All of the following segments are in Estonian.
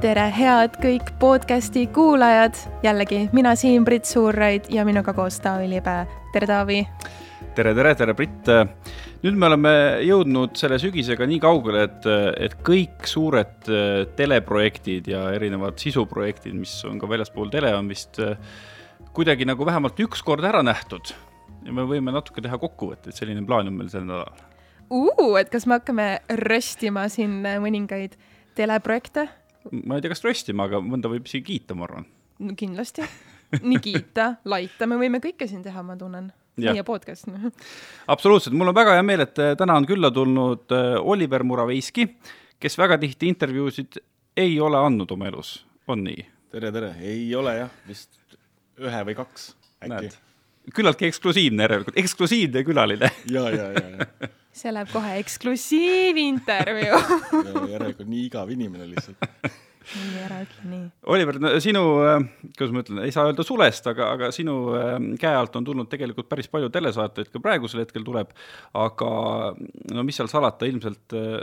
tere, head kõik podcasti kuulajad, jällegi mina siin, Brit Suurraid ja minuga koos Taavi Libe. tere, Taavi. tere, tere, tere, Brit. nüüd me oleme jõudnud selle sügisega nii kaugele, et, et kõik suured äh, teleprojektid ja erinevad sisuprojektid, mis on ka väljaspool tele, on vist äh, kuidagi nagu vähemalt üks kord ära nähtud. ja me võime natuke teha kokkuvõtteid, selline plaan on meil sel nädalal uh,. et kas me hakkame röstima siin mõningaid teleprojekte? Ma ei tea, kas röstima, aga mõnda võib isegi kiita, ma arvan. No,. kindlasti, nii kiita, laita, me võime kõike siin teha, ma tunnen. meie podcast. Absoluutselt, mul on väga hea meel, et äh, täna on külla tulnud äh, Oliver Muraveiski, kes väga tihti intervjuusid ei ole andnud oma elus, on nii? tere, tere, ei ole jah, vist ühe või kaks äkki. küllaltki eksklusiivne järelikult, eksklusiivne külaline. Ja, ja, ja, ja see läheb kohe eksklusiivintervjuu. Järelikult nii igav inimene lihtsalt. Nii, ära ütle nii. Oliver no,, sinu, äh, kuidas ma ütlen, ei saa öelda sulest, aga, aga sinu äh, käe alt on tulnud tegelikult päris palju telesaateid, ka praegusel hetkel tuleb, aga no mis seal salata, ilmselt äh,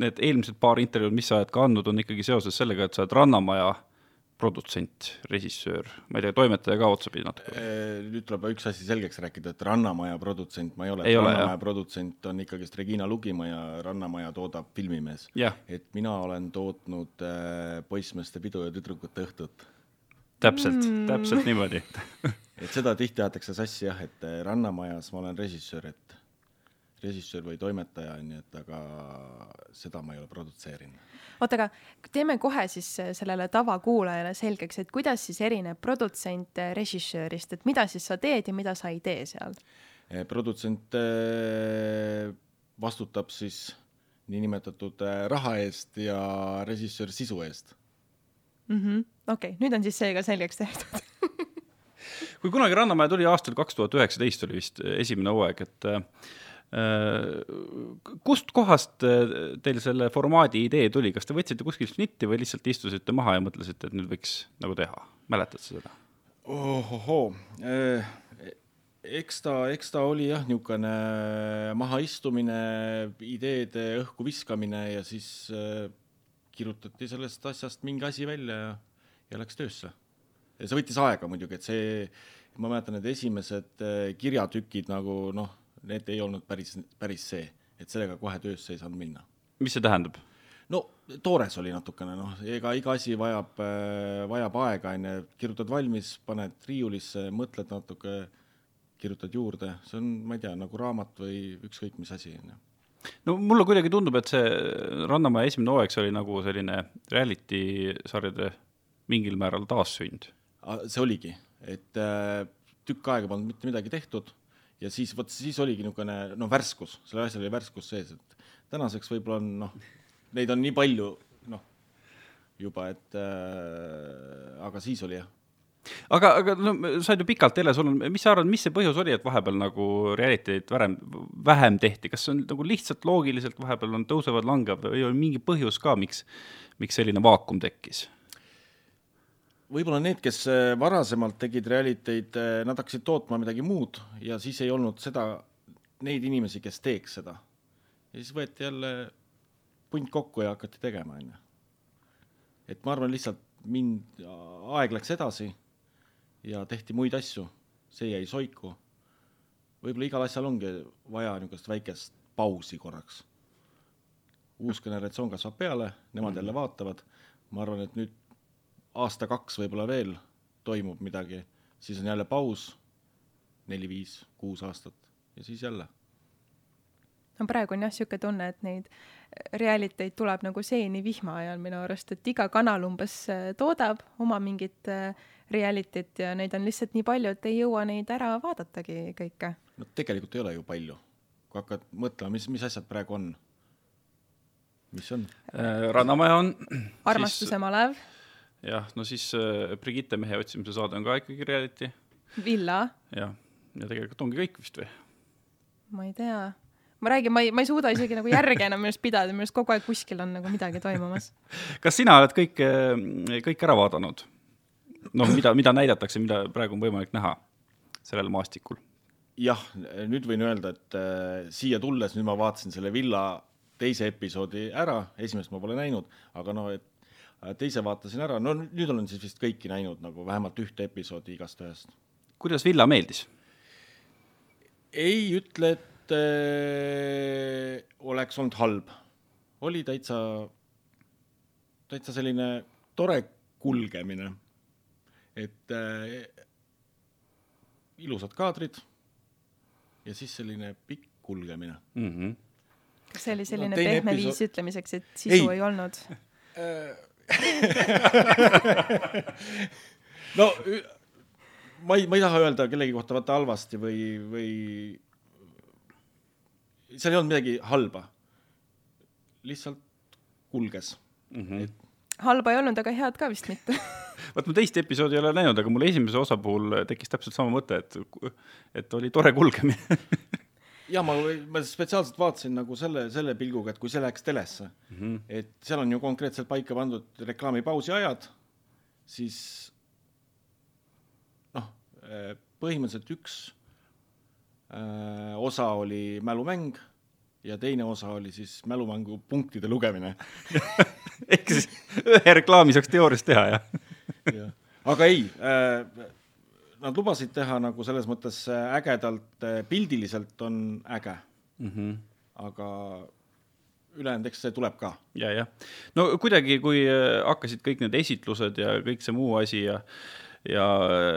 need eelmised paar intervjuud, mis sa oled ka andnud, on ikkagi seoses sellega, et sa oled Rannamaja produtsent, režissöör, ma ei tea, toimetaja ka otsapidi natuke? Äh, nüüd tuleb üks asi selgeks rääkida, et Rannamaja produtsent ma ei ole, Rannamaja ole, produtsent on ikkagist Regina Lugimaa ja Rannamaja toodab Filmimees. et mina olen tootnud äh, Poissmeeste pidu ja tüdrukute õhtut. täpselt mm., täpselt niimoodi et seda tihti aetakse sassi jah, et äh, Rannamajas ma olen režissöör, et režissöör või toimetaja, nii et aga seda ma ei ole produtseerinud. Oota, aga teeme kohe siis äh, sellele tavakuulajale selgeks, et kuidas siis erineb produtsent äh, režissöörist, et mida siis sa teed ja mida sa ei tee seal? Äh, produtsent vastutab siis niinimetatud raha eest ja režissöör sisu eest mm -hmm.. okei okay., nüüd on siis see ka selgeks tehtud kui kunagi Rannamäe tuli aastal kaks tuhat üheksateist oli vist esimene hooaeg, et kust kohast äh, teil selle formaadi idee tuli, kas te võtsite kuskilt snitti või lihtsalt istusite maha ja mõtlesite, et nüüd võiks nagu teha, mäletad sa seda? ohohoo, äh, eks ta, eks ta oli jah, niisugune mahaistumine, ideede õhku viskamine ja siis äh, kirjutati sellest asjast mingi asi välja ja, ja läks töösse. see võttis aega muidugi, et see, ma mäletan, need esimesed kirjatükid nagu noh need ei olnud päris, päris see, et sellega kohe töösse ei saanud minna. mis see tähendab? no toores oli natukene, noh, ega iga asi vajab, äh, vajab aega, on ju, kirjutad valmis, paned riiulisse, mõtled natuke, kirjutad juurde, see on, ma ei tea, nagu raamat või ükskõik mis asi, on ju no mulle kuidagi tundub, et see Rannamäe esimene hooaeg, see oli nagu selline reality sarjade mingil määral taassünd. see oligi, et äh, tükk aega polnud mitte midagi tehtud ja siis vot siis oligi niisugune noh, värskus, sellel asjal oli värskus sees, et tänaseks võib-olla on noh, neid on nii palju noh, juba, et äh, aga siis oli jah aga, aga no sa oled ju pikalt teles olnud, mis sa arvad, mis see põhjus oli, et vahepeal nagu reality't vähem, vähem tehti, kas see on nagu lihtsalt loogiliselt vahepeal on tõusevad, langevad või on mingi põhjus ka, miks, miks selline vaakum tekkis? Võib-olla need, kes äh, varasemalt tegid reality'd, äh, nad hakkasid tootma midagi muud ja siis ei olnud seda, neid inimesi, kes teeks seda. ja siis võeti jälle punt kokku ja hakati tegema, on ju. et ma arvan, lihtsalt mind, aeg läks edasi ja tehti muid asju, see jäi soiku. võib-olla igal asjal ongi vaja niisugust väikest pausi korraks. uus generatsioon kasvab peale, nemad jälle vaatavad, ma arvan, et nüüd aasta-kaks võib-olla veel toimub midagi, siis on jälle paus, neli-viis, kuus aastat ja siis jälle. no praegu on jah niisugune tunne, et neid realiteid tuleb nagu seeni vihma ajal minu arust, et iga kanal umbes äh, toodab oma mingit äh, reality't ja neid on lihtsalt nii palju, et ei jõua neid ära vaadatagi kõike. no tegelikult ei ole ju palju. kui hakkad mõtlema, mis, mis asjad praegu on, mis on äh,? Rannamaja on. armastuse siis... malev jah, no siis äh, Brigitte mehe otsimise saade on ka ikkagi reality. Villa. jah, ja tegelikult ongi kõik vist või? ma ei tea, ma räägin, ma ei, ma ei suuda isegi nagu järge enam minu arust pidada, minu arust kogu aeg kuskil on nagu midagi toimumas. kas sina oled kõik, äh, kõik ära vaadanud? noh, mida, mida näidatakse, mida praegu on võimalik näha sellel maastikul? jah, nüüd võin öelda, et äh, siia tulles nüüd ma vaatasin selle Villa teise episoodi ära, esimest ma pole näinud, aga noh, et teise vaatasin ära, no nüüd olen siis vist kõiki näinud nagu vähemalt ühte episoodi igast ühest. kuidas Villa meeldis? ei ütle, et äh, oleks olnud halb. oli täitsa, täitsa selline tore kulgemine. et äh, ilusad kaadrid ja siis selline pikk kulgemine mm. -hmm. kas see oli selline No pehme episood- viis ütlemiseks, et sisu Ei. ei olnud? no ma ei, ma ei taha öelda kellegi kohta vaata halvasti või, või seal ei olnud midagi halba. lihtsalt kulges Mm -hmm. halba ei olnud, aga head ka vist mitte vaat ma teist episoodi ei ole näinud, aga mul esimese osa puhul tekkis täpselt sama mõte, et, et oli tore kulgemine ja ma, ma spetsiaalselt vaatasin nagu selle, selle pilguga, et kui see läheks telesse mm, -hmm. et seal on ju konkreetselt paika pandud reklaamipausi ajad, siis noh, põhimõtteliselt üks äh, osa oli mälumäng ja teine osa oli siis mälumängu punktide lugemine ehk siis ühe reklaami saaks teoorias teha, jah? aga ei äh,, nad lubasid teha nagu selles mõttes äh, ägedalt äh,, pildiliselt on äge mm. -hmm. aga ülejäänud, eks see tuleb ka. ja, jah. no kuidagi, kui äh, hakkasid kõik need esitlused ja kõik see muu asi ja ja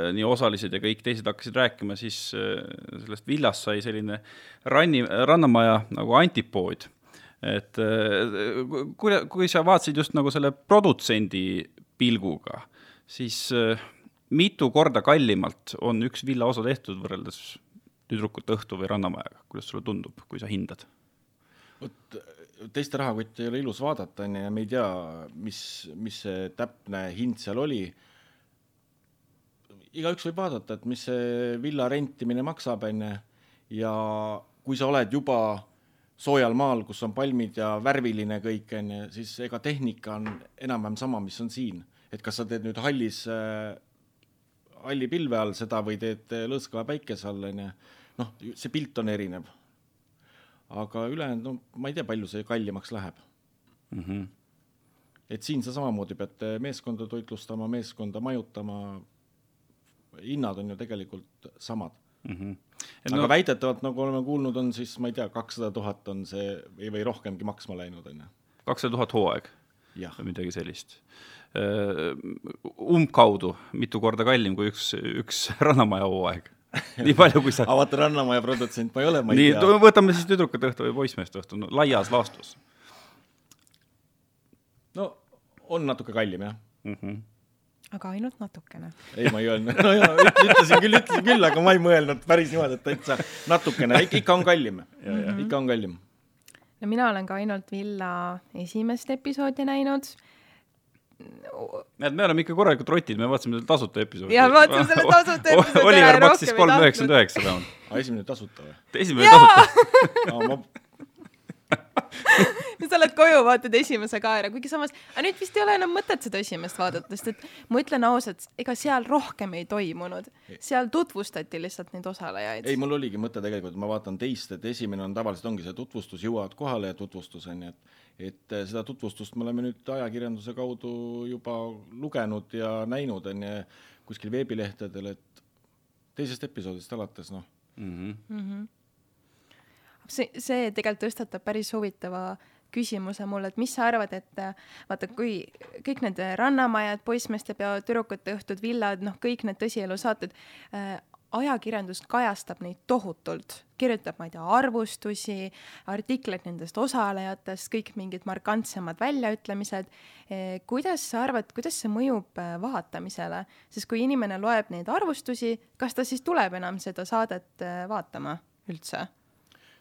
nii osalised ja kõik teised hakkasid rääkima, siis sellest villast sai selline ranni, rannamaja nagu antipood. et kui, kui sa vaatasid just nagu selle produtsendi pilguga, siis äh, mitu korda kallimalt on üks villa osa tehtud võrreldes tüdrukute õhtu või Rannamajaga, kuidas sulle tundub, kui sa hindad? vot teiste rahakotti ei ole ilus vaadata, onju, ja me ei tea, mis, mis see täpne hind seal oli. igaüks võib vaadata, et mis see villa rentimine maksab, onju, ja kui sa oled juba soojal maal, kus on palmid ja värviline kõik, onju, siis ega tehnika on enam-vähem sama, mis on siin. et kas sa teed nüüd hallis äh, halli pilve all seda või teed lõõtskava päikese all, onju. noh, see pilt on erinev. aga ülejäänud, no ma ei tea, palju see kallimaks läheb mm. -hmm. et siin sa samamoodi pead meeskonda toitlustama, meeskonda majutama. hinnad on ju tegelikult samad Mm -hmm. aga no, väidetavalt, nagu oleme kuulnud, on siis, ma ei tea, kakssada tuhat on see või, või rohkemgi maksma läinud, on ju. kakssada tuhat hooaeg või midagi sellist. Umbkaudu mitu korda kallim kui üks, üks Rannamaja hooaeg. nii palju, kui sa aga vaata Rannamaja produtsent ma ei ole, ma ei nii, tea. võtame siis tüdrukute õhtu või poissmeeste õhtu, no laias laastus no on natuke kallim jah mm. -hmm. aga ainult natukene. ei, ma ei öelnud, no jaa, ütlesin küll, ütlesin küll, aga ma ei mõelnud päris niimoodi, et täitsa natukene, ikka on kallim. ikka on kallim. no mina olen ka ainult Villa esimest episoodi näinud. Näed, me oleme ikka korralikult rotid, me vaatasime selle tasuta episoodi. Jaa, vaatasime selle tasuta episoodi Oliver maksis kolm üheksakümmend üheksa vähemalt. aga esimene tasuta või? esimene tasuta. aa, ma, ja sa oled koju, vaatad esimese ka ära, kuigi samas, aga nüüd vist ei ole enam mõtet seda esimest vaadata, sest et ma ütlen ausalt, ega seal rohkem ei toimunud. seal tutvustati lihtsalt neid osalejaid. ei, mul oligi mõte tegelikult, ma vaatan teist, et esimene on tavaliselt ongi see tutvustus, jõuavad kohale ja tutvustus on ju, et et eh, seda tutvustust me oleme nüüd ajakirjanduse kaudu juba lugenud ja näinud, on ju, kuskil veebilehtedel, et teisest episoodist alates, noh, mm. -hmm. see, see tegelikult tõstatab päris huvitava küsimuse mulle, et mis sa arvad, et äh, vaata, kui kõik need rannamajad, poissmeeste peo, tüdrukute õhtud, villad, noh, kõik need tõsielusaated äh,, ajakirjandus kajastab neid tohutult, kirjutab, ma ei tea, arvustusi, artikleid nendest osalejatest, kõik mingid markantsemad väljaütlemised eh,. kuidas sa arvad, kuidas see mõjub äh, vaatamisele, sest kui inimene loeb neid arvustusi, kas ta siis tuleb enam seda saadet äh, vaatama üldse?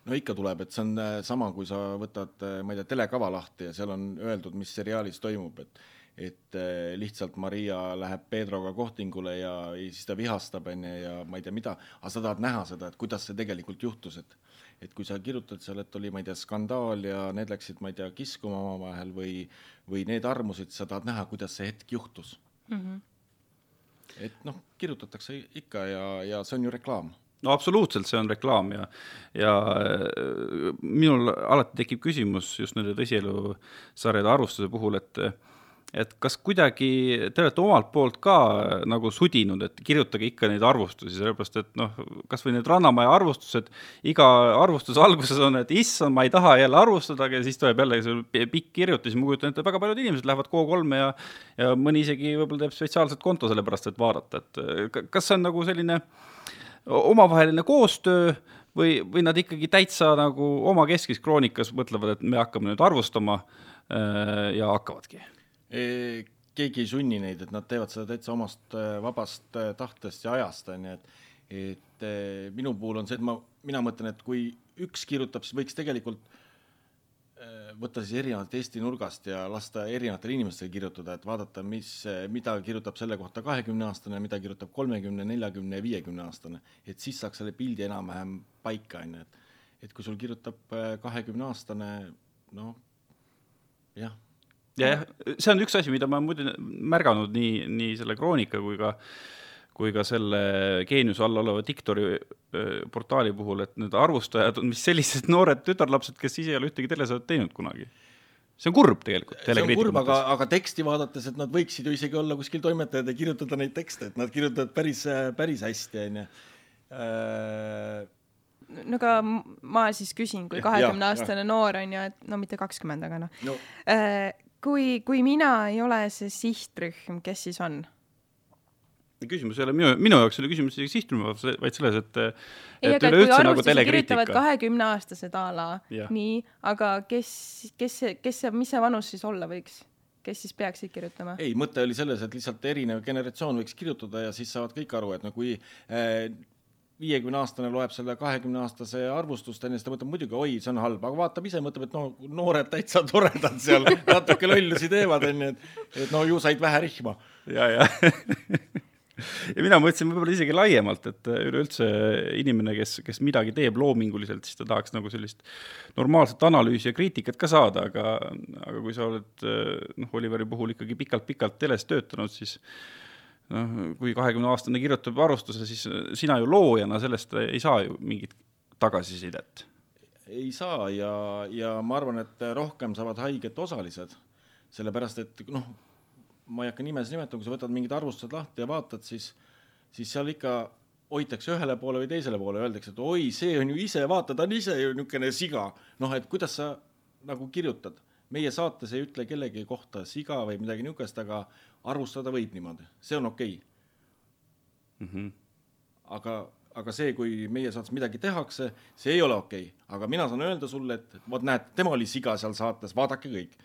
no ikka tuleb, et see on sama, kui sa võtad, ma ei tea, telekava lahti ja seal on öeldud, mis seriaalis toimub, et et äh, lihtsalt Maria läheb Pedroga kohtingule ja, ja siis ta vihastab, onju, ja ma ei tea, mida, aga sa tahad näha seda, et kuidas see tegelikult juhtus, et et kui sa kirjutad seal, et oli, ma ei tea, skandaal ja need läksid, ma ei tea, kiskuma omavahel või, või need armusid, sa tahad näha, kuidas see hetk juhtus mm. -hmm. et noh, kirjutatakse ikka ja, ja see on ju reklaam no absoluutselt, see on reklaam ja, ja äh, minul alati tekib küsimus just nende tõsielusarjade arvustuse puhul, et et kas kuidagi te olete omalt poolt ka nagu sudinud, et kirjutage ikka neid arvustusi, sellepärast et noh, kas või need Rannamaja arvustused, iga arvustuse alguses on, et issand, ma ei taha jälle arvustada, ja siis tuleb jälle see pikk kirjutis, ma kujutan ette, väga paljud inimesed lähevad K3-e ja ja mõni isegi võib-olla teeb spetsiaalset konto selle pärast, et vaadata, et kas see on nagu selline omavaheline koostöö või, või nad ikkagi täitsa nagu omakeskis kroonikas mõtlevad, et me hakkame nüüd arvustama äh, ja hakkavadki keegi ei sunni neid, et nad teevad seda täitsa omast äh, vabast äh, tahtest ja ajast, on ju, et et äh, minu puhul on see, et ma, mina mõtlen, et kui üks kirjutab, siis võiks tegelikult võtta siis erinevalt Eesti nurgast ja lasta erinevatel inimestel kirjutada, et vaadata, mis, mida kirjutab selle kohta kahekümne aastane, mida kirjutab kolmekümne, neljakümne ja viiekümne aastane, et siis saaks selle pildi enam-vähem paika, on ju, et et kui sul kirjutab kahekümne aastane, noh, jah jah, see on üks asi, mida ma muidu märganud nii, nii selle Kroonika kui ka kui ka selle Geeniuse all oleva Diktori portaali puhul, et need arvustajad on vist sellised noored tütarlapsed, kes ise ei ole ühtegi telesaadet teinud kunagi. see on kurb tegelikult. see on kurb, aga, aga teksti vaadates, et nad võiksid ju isegi olla kuskil toimetajad ja kirjutada neid tekste, et nad kirjutavad päris, päris hästi, onju no aga ma siis küsin, kui kahekümne aastane noor on ju, et no mitte kakskümmend, aga noh no. no kui, kui mina ei ole see sihtrühm, kes siis on? küsimus ei ole minu, minu jaoks ei ole küsimus isegi sihtrühmas, vaid selles, et ei, aga kui nagu arvustusi kirjutavad kahekümneaastased a la, nii, aga kes, kes kes see, mis see vanus siis olla võiks? kes siis peaksid kirjutama? ei, mõte oli selles, et lihtsalt erinev generatsioon võiks kirjutada ja siis saavad kõik aru, et no kui äh, viiekümne aastane loeb selle kahekümne aastase arvustust, onju, siis ta mõtleb muidugi, oi, see on halb, aga vaatab ise, mõtleb, et no noored täitsa toredad seal natuke lollusi teevad, onju, et, et no ju said vähe rihma. ja, ja ja mina mõtlesin võib-olla isegi laiemalt, et üleüldse inimene, kes, kes midagi teeb loominguliselt, siis ta tahaks nagu sellist normaalset analüüsi ja kriitikat ka saada, aga, aga kui sa oled noh, Oliveri puhul ikkagi pikalt-pikalt teles töötanud, siis noh, kui kahekümne aastane kirjutab arvustuse, siis sina ju loojana sellest ei saa ju mingit tagasisidet. ei saa ja, ja ma arvan, et rohkem saavad haiget osalised, sellepärast et noh, ma ei hakka nimesid nimetama, kui sa võtad mingid arvustused lahti ja vaatad, siis, siis seal ikka hoitakse ühele poole või teisele poole, öeldakse, et oi, see on ju ise, vaata, ta on ise ju niisugune siga. noh, et kuidas sa nagu kirjutad meie saates ei ütle kellegi kohta siga või midagi niisugust, aga arvustada võib niimoodi, see on okei okay. mm. -hmm. aga, aga see, kui meie saates midagi tehakse, see ei ole okei okay., aga mina saan öelda sulle, et vot näed, tema oli siga seal saates, vaadake kõik.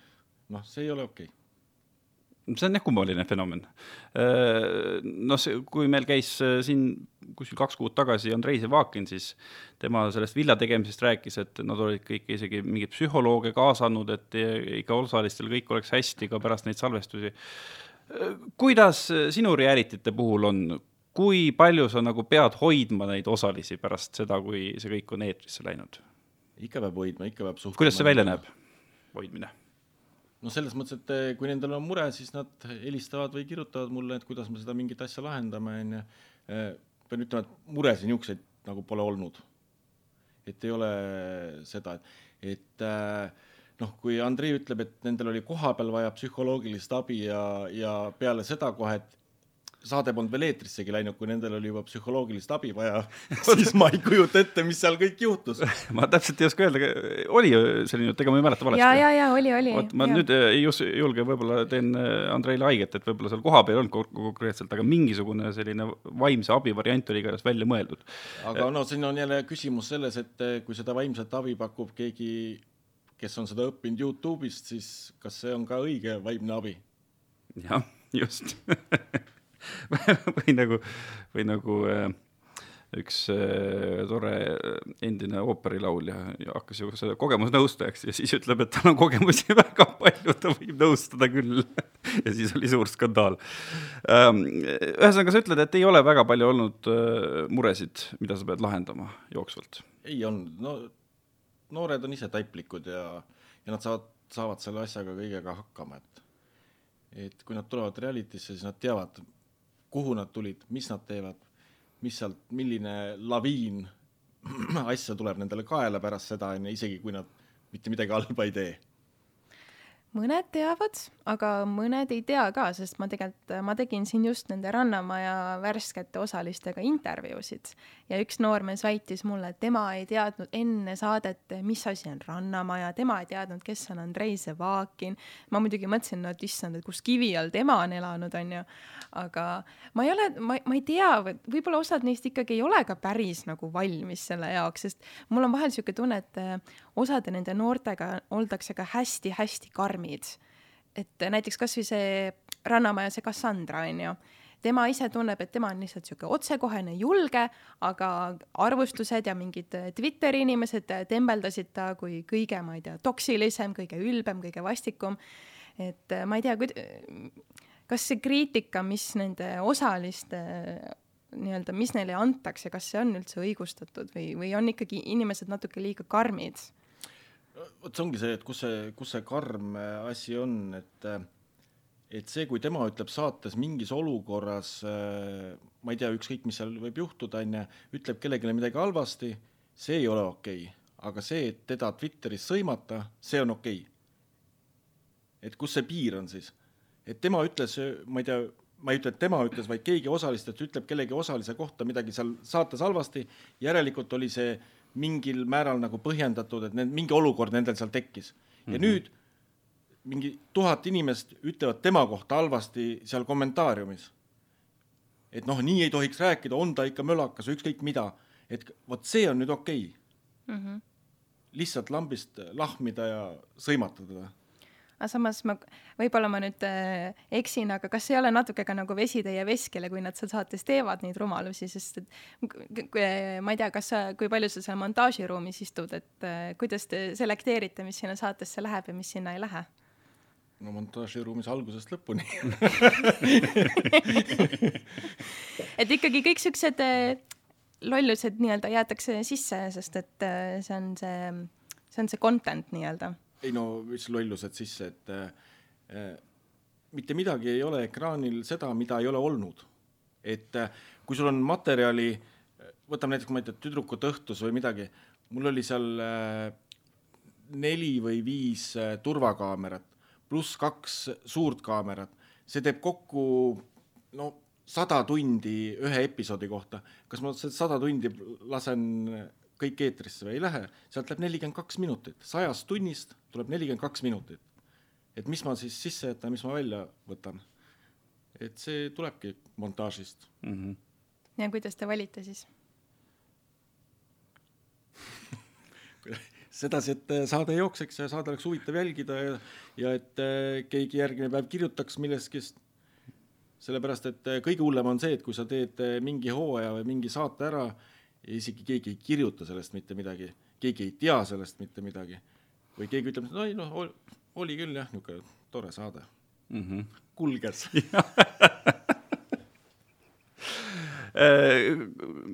noh, see ei ole okei okay see on jah kummaline fenomen. Äh, noh, see, kui meil käis äh, siin kuskil kaks kuud tagasi Andrei Zevakin, siis tema sellest villa tegemisest rääkis, et nad olid kõik isegi mingeid psühholooge kaasanud, et ikka osalistel kõik oleks hästi ka pärast neid salvestusi. Äh, kuidas sinu reality'te puhul on, kui palju sa nagu pead hoidma neid osalisi pärast seda, kui see kõik on eetrisse läinud? ikka peab hoidma, ikka peab suhtlema. kuidas see välja näeb, hoidmine? no selles mõttes, et eh, kui nendel on mure, siis nad helistavad või kirjutavad mulle, et kuidas me seda mingit asja lahendame, onju. Eh, pean ütlema, et muresid niisuguseid nagu pole olnud. et ei ole seda, et, et eh, noh, kui Andrei ütleb, et nendel oli kohapeal vaja psühholoogilist abi ja, ja peale seda kohe, et saade polnud veel eetrissegi läinud, kui nendel oli juba psühholoogilist abi vaja siis ma ei kujuta ette, mis seal kõik juhtus ma täpselt ei oska öelda, oli ju selline jutt, ega ma ei mäleta valesti. ja, ja, ja oli, oli. vot ma ja. nüüd ei julge, võib-olla teen äh, Andreile haiget, et võib-olla seal kohapeal ei olnud konkreetselt, aga mingisugune selline vaimse abi variant oli igatahes välja mõeldud. aga no siin on jälle küsimus selles, et äh, kui seda vaimset abi pakub keegi, kes on seda õppinud Youtube'ist, siis kas see on ka õige vaimne abi? jah, just või nagu, või nagu äh, üks äh, tore endine ooperilaulja hakkas ju selle kogemusnõustajaks ja siis ütleb, et tal on kogemusi väga palju, ta võib nõustada küll ja siis oli suur skandaal ähm,. ühesõnaga, sa ütled, et ei ole väga palju olnud äh, muresid, mida sa pead lahendama jooksvalt? ei olnud, no noored on ise taiplikud ja, ja nad saavad, saavad selle asjaga kõigega hakkama, et et kui nad tulevad reality'sse, siis nad teavad, kuhu nad tulid, mis nad teevad, mis sealt, milline laviin asja tuleb nendele kaela pärast seda, on ju, isegi kui nad mitte midagi halba ei tee. Mõned teavad, aga mõned ei tea ka, sest ma tegelikult, ma tegin siin just nende Rannamaja värskete osalistega intervjuusid ja üks noormees väitis mulle, et tema ei teadnud enne saadet, mis asi on Rannamaja, tema ei teadnud, kes on Andrei Zevakin. ma muidugi mõtlesin, no et issand, et kus kivi all tema on elanud, onju. aga ma ei ole, ma, ma ei tea, võib-olla osad neist ikkagi ei ole ka päris nagu valmis selle jaoks, sest mul on vahel sihuke tunne, et eh, osade nende noortega oldakse ka hästi-hästi karmid karmid. et näiteks kasvõi see Rannamaja, see Cassandra on ju, tema ise tunneb, et tema on lihtsalt sihuke otsekohene, julge, aga arvustused ja mingid Twitteri inimesed tembeldasid ta kui kõige, ma ei tea, toksilisem, kõige ülbem, kõige vastikum. et ma ei tea, kas see kriitika, mis nende osaliste nii-öelda, mis neile antakse, kas see on üldse õigustatud või, või on ikkagi inimesed natuke liiga karmid? Vot see ongi see, et kus see, kus see karm asi on, et et see, kui tema ütleb saates mingis olukorras, ma ei tea, ükskõik, mis seal võib juhtuda, on ju, ütleb kellelegi midagi halvasti, see ei ole okei. Okay.. aga see, et teda Twitteris sõimata, see on okei. Okay.. et kus see piir on siis? et tema ütles, ma ei tea, ma ei ütle, et tema ütles, vaid keegi osalistest ütleb kellegi osalise kohta midagi seal saates halvasti, järelikult oli see mingil määral nagu põhjendatud, et need, mingi olukord nendel seal tekkis. ja mm -hmm. nüüd mingi tuhat inimest ütlevad tema kohta halvasti seal kommentaariumis. et noh, nii ei tohiks rääkida, on ta ikka mölakas või ükskõik mida, et vot see on nüüd okei okay. mm. -hmm. lihtsalt lambist lahmida ja sõimata teda aga samas ma, võib-olla ma nüüd äh, eksin, aga kas ei ole natuke ka nagu vesi teie veskile, kui nad seal saates teevad neid rumalusi, sest et ma ei tea, kas sa, kui palju sa seal montaažiruumis istud, et äh, kuidas te selekteerite, mis sinna saatesse läheb ja mis sinna ei lähe? no montaažiruumis algusest lõpuni. Et ikkagi kõik siuksed äh, lollused nii-öelda jäetakse sisse, sest et äh, see on see, see on see content nii-öelda ei no mis lollused sisse, et äh, mitte midagi ei ole ekraanil seda, mida ei ole olnud. et äh, kui sul on materjali, võtame näiteks, ma ei tea, Tüdrukute õhtus või midagi, mul oli seal äh, neli või viis äh, turvakaamerat pluss kaks suurt kaamerat, see teeb kokku no sada tundi ühe episoodi kohta. kas ma sada tundi lasen kõik eetrisse või ei lähe, sealt läheb nelikümmend kaks minutit, sajast tunnist tuleb nelikümmend kaks minutit. et mis ma siis sisse jätan, mis ma välja võtan. et see tulebki montaažist mm. -hmm. ja kuidas te valite siis sedasi, et äh, saade jookseks ja saade oleks huvitav jälgida ja, ja et äh, keegi järgmine päev kirjutaks millestki, sellepärast et äh, kõige hullem on see, et kui sa teed mingi hooaja või mingi saate ära ja isegi keegi ei kirjuta sellest mitte midagi, keegi ei tea sellest mitte midagi. Või keegi ütleb, et no ei noh, oli küll jah, niisugune tore saade. Mm. -hmm. kulges. Äh,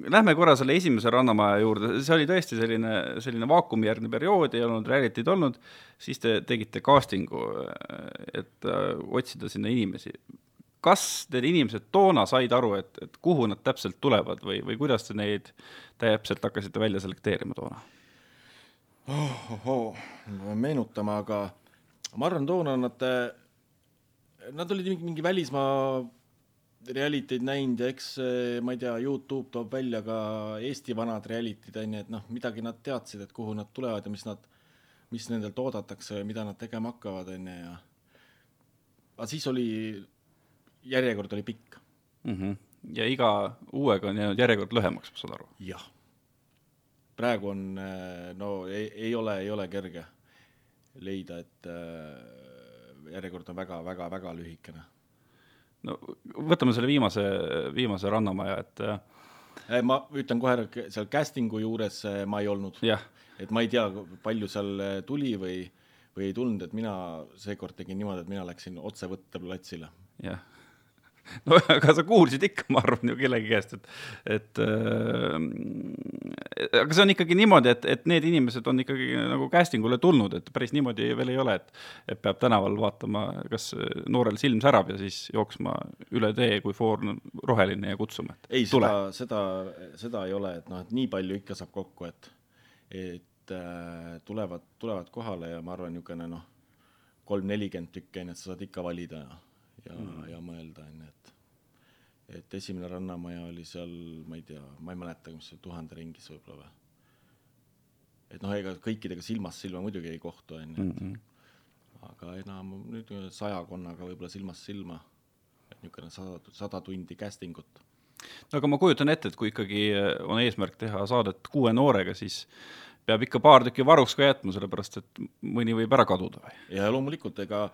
Lähme korra selle esimese Rannamaja juurde, see oli tõesti selline, selline vaakumijärgne periood, ei olnud reality'd olnud, siis te tegite casting'u, et äh, otsida sinna inimesi kas need inimesed toona said aru, et, et kuhu nad täpselt tulevad või, või kuidas te neid täpselt hakkasite välja selekteerima toona oh,? Oh, ma pean meenutama, aga ma arvan, toona nad, nad olid mingi, mingi välismaa reality'd näinud ja eks ma ei tea, Youtube toob välja ka Eesti vanad reality'd onju, et noh, midagi nad teadsid, et kuhu nad tulevad ja mis nad, mis nendelt oodatakse ja mida nad tegema hakkavad onju ja aga siis oli järjekord oli pikk mm. -hmm. ja iga uuega on jäänud järjekord lühemaks, ma saan aru? jah. praegu on, äh, no ei, ei ole, ei ole kerge leida, et äh, järjekord on väga-väga-väga lühikene. no võtame selle viimase, viimase Rannamaja, et äh, ma ütlen kohe seal casting'u juures ma ei olnud. et ma ei tea, palju seal tuli või, või ei tulnud, et mina seekord tegin niimoodi, et mina läksin otse võtteplatsile. jah no aga sa kuulsid ikka, ma arvan ju kellegi käest, et, et äh, aga see on ikkagi niimoodi, et, et need inimesed on ikkagi nagu casting ule tulnud, et päris niimoodi veel ei ole, et, et peab tänaval vaatama, kas noorel silm särab ja siis jooksma üle tee, kui foor on roheline ja kutsuma, et ei, seda, seda, seda ei ole, et noh, et nii palju ikka saab kokku, et, et äh, tulevad, tulevad kohale ja ma arvan, niisugune noh kolm-nelikümmend tükki, on ju, et sa saad ikka valida ja, ja mm., ja mõelda, on ju, et et esimene rannamaja oli seal, ma ei tea, ma ei mäleta, mis see tuhande ringis võib-olla või. et noh, ega kõikidega silmast silma muidugi ei kohtu, on ju, et mhm. aga enam nüüd sajakonnaga võib-olla silmast silma, et niisugune sada, sada tundi casting ut no aga ma kujutan ette, et kui ikkagi on eesmärk teha saadet kuue noorega, siis peab ikka paar tükki varuks ka jätma, sellepärast et mõni võib ära kaduda või? ja loomulikult, ega,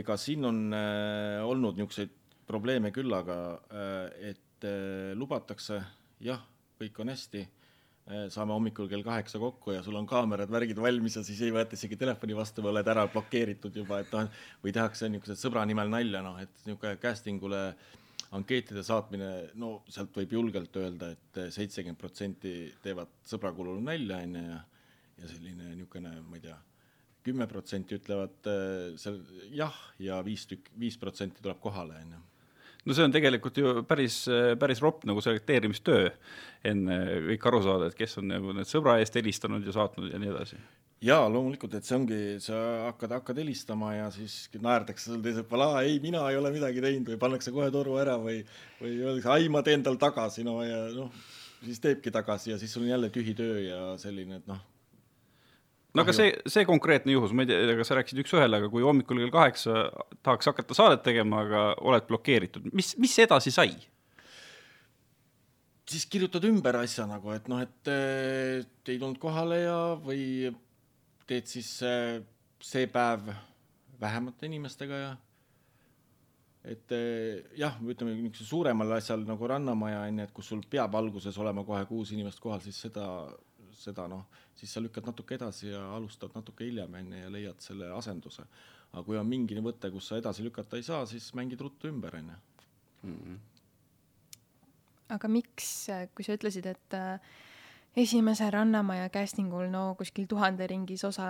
ega siin on äh, olnud niisuguseid probleeme küll, aga äh, et äh, lubatakse, jah, kõik on hästi äh,, saame hommikul kell kaheksa kokku ja sul on kaamerad, värgid valmis ja siis ei võeta isegi telefoni vastu või oled ära blokeeritud juba, et noh, või tehakse niisugused sõbra nimel nalja, noh, et niisugune casting ule ankeetide saatmine, no sealt võib julgelt öelda et, et seitsekümmend protsenti teevad sõbra kulul nalja, on ju, ja ja selline niisugune, ma ei tea, kümme protsenti ütlevad äh, seal jah ja viis tükk, viis protsenti tuleb kohale, on ju no see on tegelikult ju päris, päris ropp nagu selekteerimistöö, enne kõik aru saada, et kes on nagu need sõbra eest helistanud ja saatnud ja nii edasi. jaa, loomulikult, et see ongi, sa hakkad, hakkad helistama ja siis naerdakse sul teiselt pool, aa ei, mina ei ole midagi teinud või pannakse kohe toru ära või, või öeldakse, ai, ma teen tal tagasi, no ja noh, siis teebki tagasi ja siis sul on jälle tühi töö ja selline, et noh no aga see, see konkreetne juhus, ma ei tea, kas sa rääkisid üks-ühele, aga kui hommikul kell kaheksa tahaks hakata saadet tegema, aga oled blokeeritud, mis, mis edasi sai? siis kirjutad ümber asja nagu, et noh, et ei tulnud kohale ja, või teed siis eh, see päev vähemate inimestega ja et eh, jah, ütleme niisugusel suuremal asjal nagu Rannamaja on ju, et kus sul peab alguses olema kohe kuus inimest kohal, siis seda seda noh, siis sa lükkad natuke edasi ja alustad natuke hiljem, on ju, ja leiad selle asenduse. aga kui on mingi võte, kus sa edasi lükata ei saa, siis mängid ruttu ümber, on ju. Mhm. aga miks, kui sa ütlesid, et äh, esimese Rannamaja castingul no kuskil tuhande ringis osa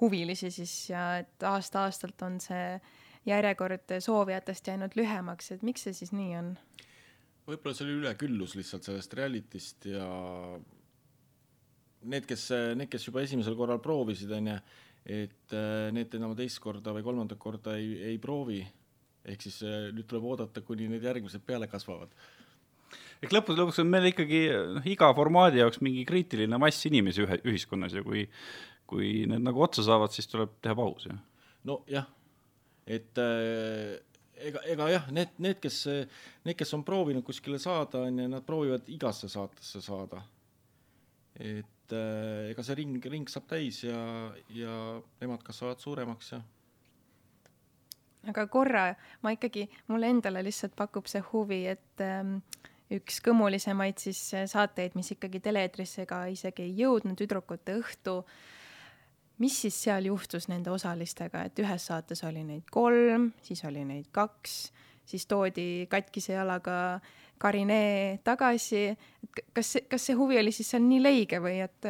huvilisi siis ja et aasta-aastalt on see järjekord soovijatest jäänud lühemaks, et miks see siis nii on? võib-olla see oli üleküllus lihtsalt sellest reality'st ja need, kes, need, kes juba esimesel korral proovisid, on ju, et äh, need enam teist korda või kolmandat korda ei, ei proovi. ehk siis äh, nüüd tuleb oodata, kuni need järgmised peale kasvavad. ehk lõppude lõpuks on meil ikkagi noh, iga formaadi jaoks mingi kriitiline mass inimesi ühe, ühiskonnas ja kui, kui need nagu otsa saavad, siis tuleb teha paus, jah? nojah, et äh, ega, ega jah, need, need, kes, need, kes on proovinud kuskile saada, on ju, nad proovivad igasse saatesse saada. et et äh, ega see ring, ring saab täis ja, ja nemad kasvavad suuremaks ja aga korra ma ikkagi, mulle endale lihtsalt pakub see huvi, et ähm, üks kõmulisemaid siis äh, saateid, mis ikkagi tele-eetrisse ka isegi ei jõudnud, Tüdrukute õhtu, mis siis seal juhtus nende osalistega, et ühes saates oli neid kolm, siis oli neid kaks, siis toodi katkise jalaga äh, Karinee tagasi, et kas, kas see huvi oli siis seal nii leige või et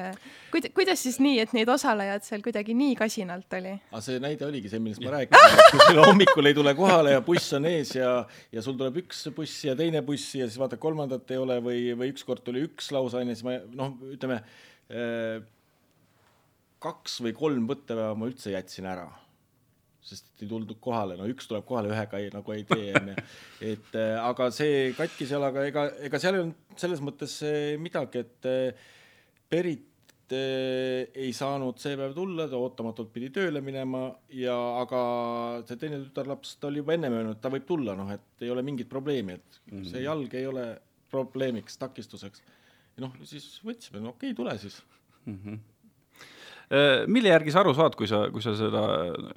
kuid-, kuidas siis nii, et neid osalejad seal kuidagi nii kasinalt oli? aga see näide oligi see, millest ma rääkisin, et kui sul hommikul ei tule kohale ja buss on ees ja, ja sul tuleb üks buss ja teine buss ja siis vaata, kolmandat ei ole või, või ükskord tuli üks lausa onju, siis ma noh, ütleme eh, kaks või kolm võttepäeva ma üldse jätsin ära sest ei tuldud kohale, no üks tuleb kohale, ühega ei, nagu ei tee, onju. et äh, aga see katkise jalaga, ega, ega seal ei olnud selles mõttes äh, midagi, et äh, Berit ei saanud see päev tulla, ta ootamatult pidi tööle minema ja, aga see teine tütarlaps, ta oli juba ennem öelnud, et ta võib tulla, noh, et ei ole mingit probleemi, et mm -hmm. see jalg ei ole probleemiks, takistuseks. noh, siis võtsime, no okei okay,, tule siis mm. -hmm Äh, mille järgi sa aru saad, kui sa, kui sa seda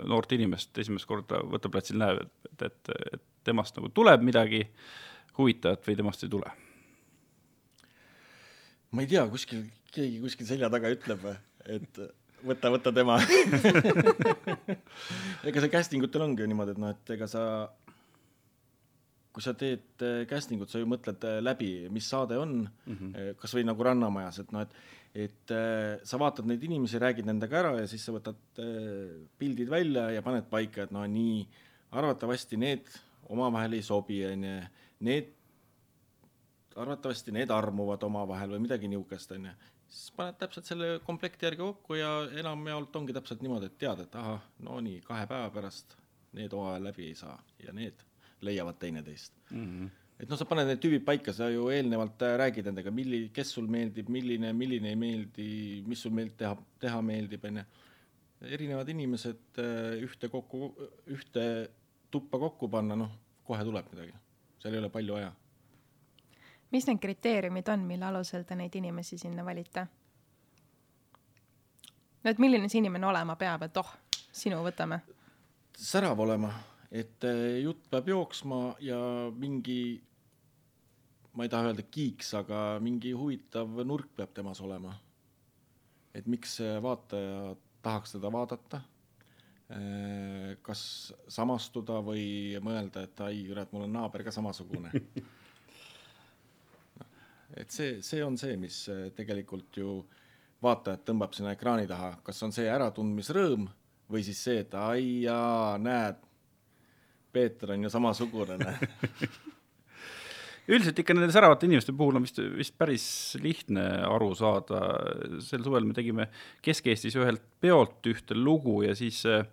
noort inimest esimest korda võtteplatsil näed, et, et, et temast nagu tuleb midagi huvitavat või temast ei tule? ma ei tea, kuskil, keegi kuskil selja taga ütleb, et võta, võta tema ega see casting utel ongi ju niimoodi, et noh, et ega sa, kui sa teed casting ut, sa ju mõtled läbi, mis saade on mm -hmm., kas või nagu Rannamajas, et noh, et et äh, sa vaatad neid inimesi, räägid nendega ära ja siis sa võtad äh, pildid välja ja paned paika, et no nii, arvatavasti need omavahel ei sobi, onju, need, arvatavasti need armuvad omavahel või midagi niisugust, onju. siis paned täpselt selle komplekti järgi kokku ja enamjaolt ongi täpselt niimoodi, et tead, et ahah, no nii, kahe päeva pärast need hooaja läbi ei saa ja need leiavad teineteist mm. -hmm. Et noh, sa paned need tüübid paika, sa ju eelnevalt äh, räägid nendega, milli-, kes sul meeldib, milline, milline ei meeldi, mis sul meeld- teha, teha meeldib, on ju. erinevad inimesed äh, ühte kokku, ühte tuppa kokku panna, noh, kohe tuleb midagi. seal ei ole palju aja. mis need kriteeriumid on, mille alusel te neid inimesi sinna valite? no et milline see inimene olema peab, et oh, sinu võtame? särav olema et eh, jutt peab jooksma ja mingi, ma ei taha öelda kiiks, aga mingi huvitav nurk peab temas olema. et miks vaataja tahaks teda vaadata, eh, kas samastuda või mõelda, et ai, kurat, mul on naaber ka samasugune et see, see on see, mis eh, tegelikult ju vaatajat tõmbab sinna ekraani taha, kas on see äratundmisrõõm või siis see, et ai jaa, näed, Peeter on ju samasugune. Üldiselt ikka nende säravate inimeste puhul on vist, vist päris lihtne aru saada, sel suvel me tegime Kesk-Eestis ühelt peolt ühte lugu ja siis äh,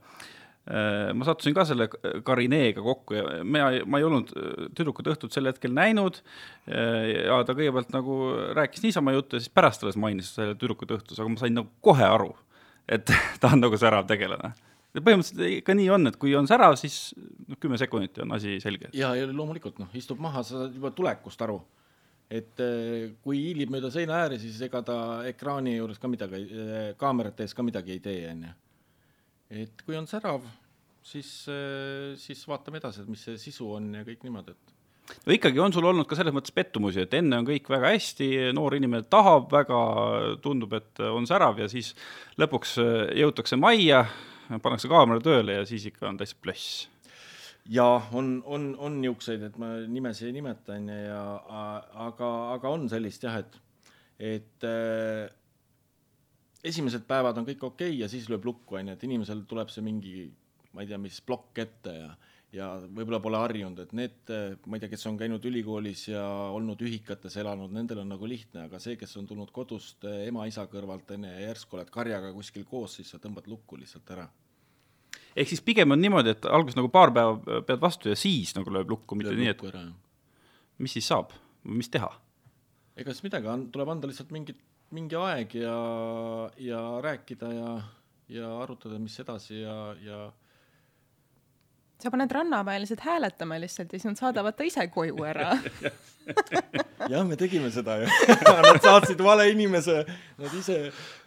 ma sattusin ka selle Karineega kokku ja mina, ma ei olnud Tüdrukute õhtut sel hetkel näinud ja ta kõigepealt nagu rääkis niisama juttu ja siis pärast alles mainis selle Tüdrukute õhtus, aga ma sain nagu kohe aru, et ta on nagu särav tegelane põhimõtteliselt ikka nii on, et kui on särav, siis noh, kümme sekundit on asi selge. ja, ja loomulikult noh, istub maha, sa saad juba tulekust aru. et eh, kui hiilib mööda seina ääri, siis ega ta ekraani juures ka midagi, eh, kaamerate ees ka midagi ei tee, onju. et kui on särav, siis, eh, siis vaatame edasi, et mis see sisu on ja kõik niimoodi, et no ikkagi on sul olnud ka selles mõttes pettumusi, et enne on kõik väga hästi, noor inimene tahab väga, tundub, et on särav ja siis lõpuks jõutakse majja pannakse kaamera tööle ja siis ikka on täitsa plöss. jaa, on, on, on niisuguseid, et ma nimesi ei nimeta, on ju, ja aga, aga on sellist jah, et, et äh, esimesed päevad on kõik okei okay ja siis lööb lukku, on ju, et inimesel tuleb see mingi, ma ei tea, mis plokk ette ja ja võib-olla pole harjunud, et need, ma ei tea, kes on käinud ülikoolis ja olnud ühikates elanud, nendel on nagu lihtne, aga see, kes on tulnud kodust ema-isa kõrvalt onju ja järsku oled karjaga kuskil koos, siis sa tõmbad lukku lihtsalt ära. Ehk siis pigem on niimoodi, et alguses nagu paar päeva pead vastu ja siis nagu lööb lukku, mitte lööb nii, et ära, mis siis saab, mis teha? ega siis midagi, tuleb anda lihtsalt mingi, mingi aeg ja, ja rääkida ja, ja arutada, mis edasi ja, ja sa paned rannaväelised hääletama lihtsalt ja siis nad saadavad ta ise koju ära jah, me tegime seda ju Nad saatsid vale inimese, nad ise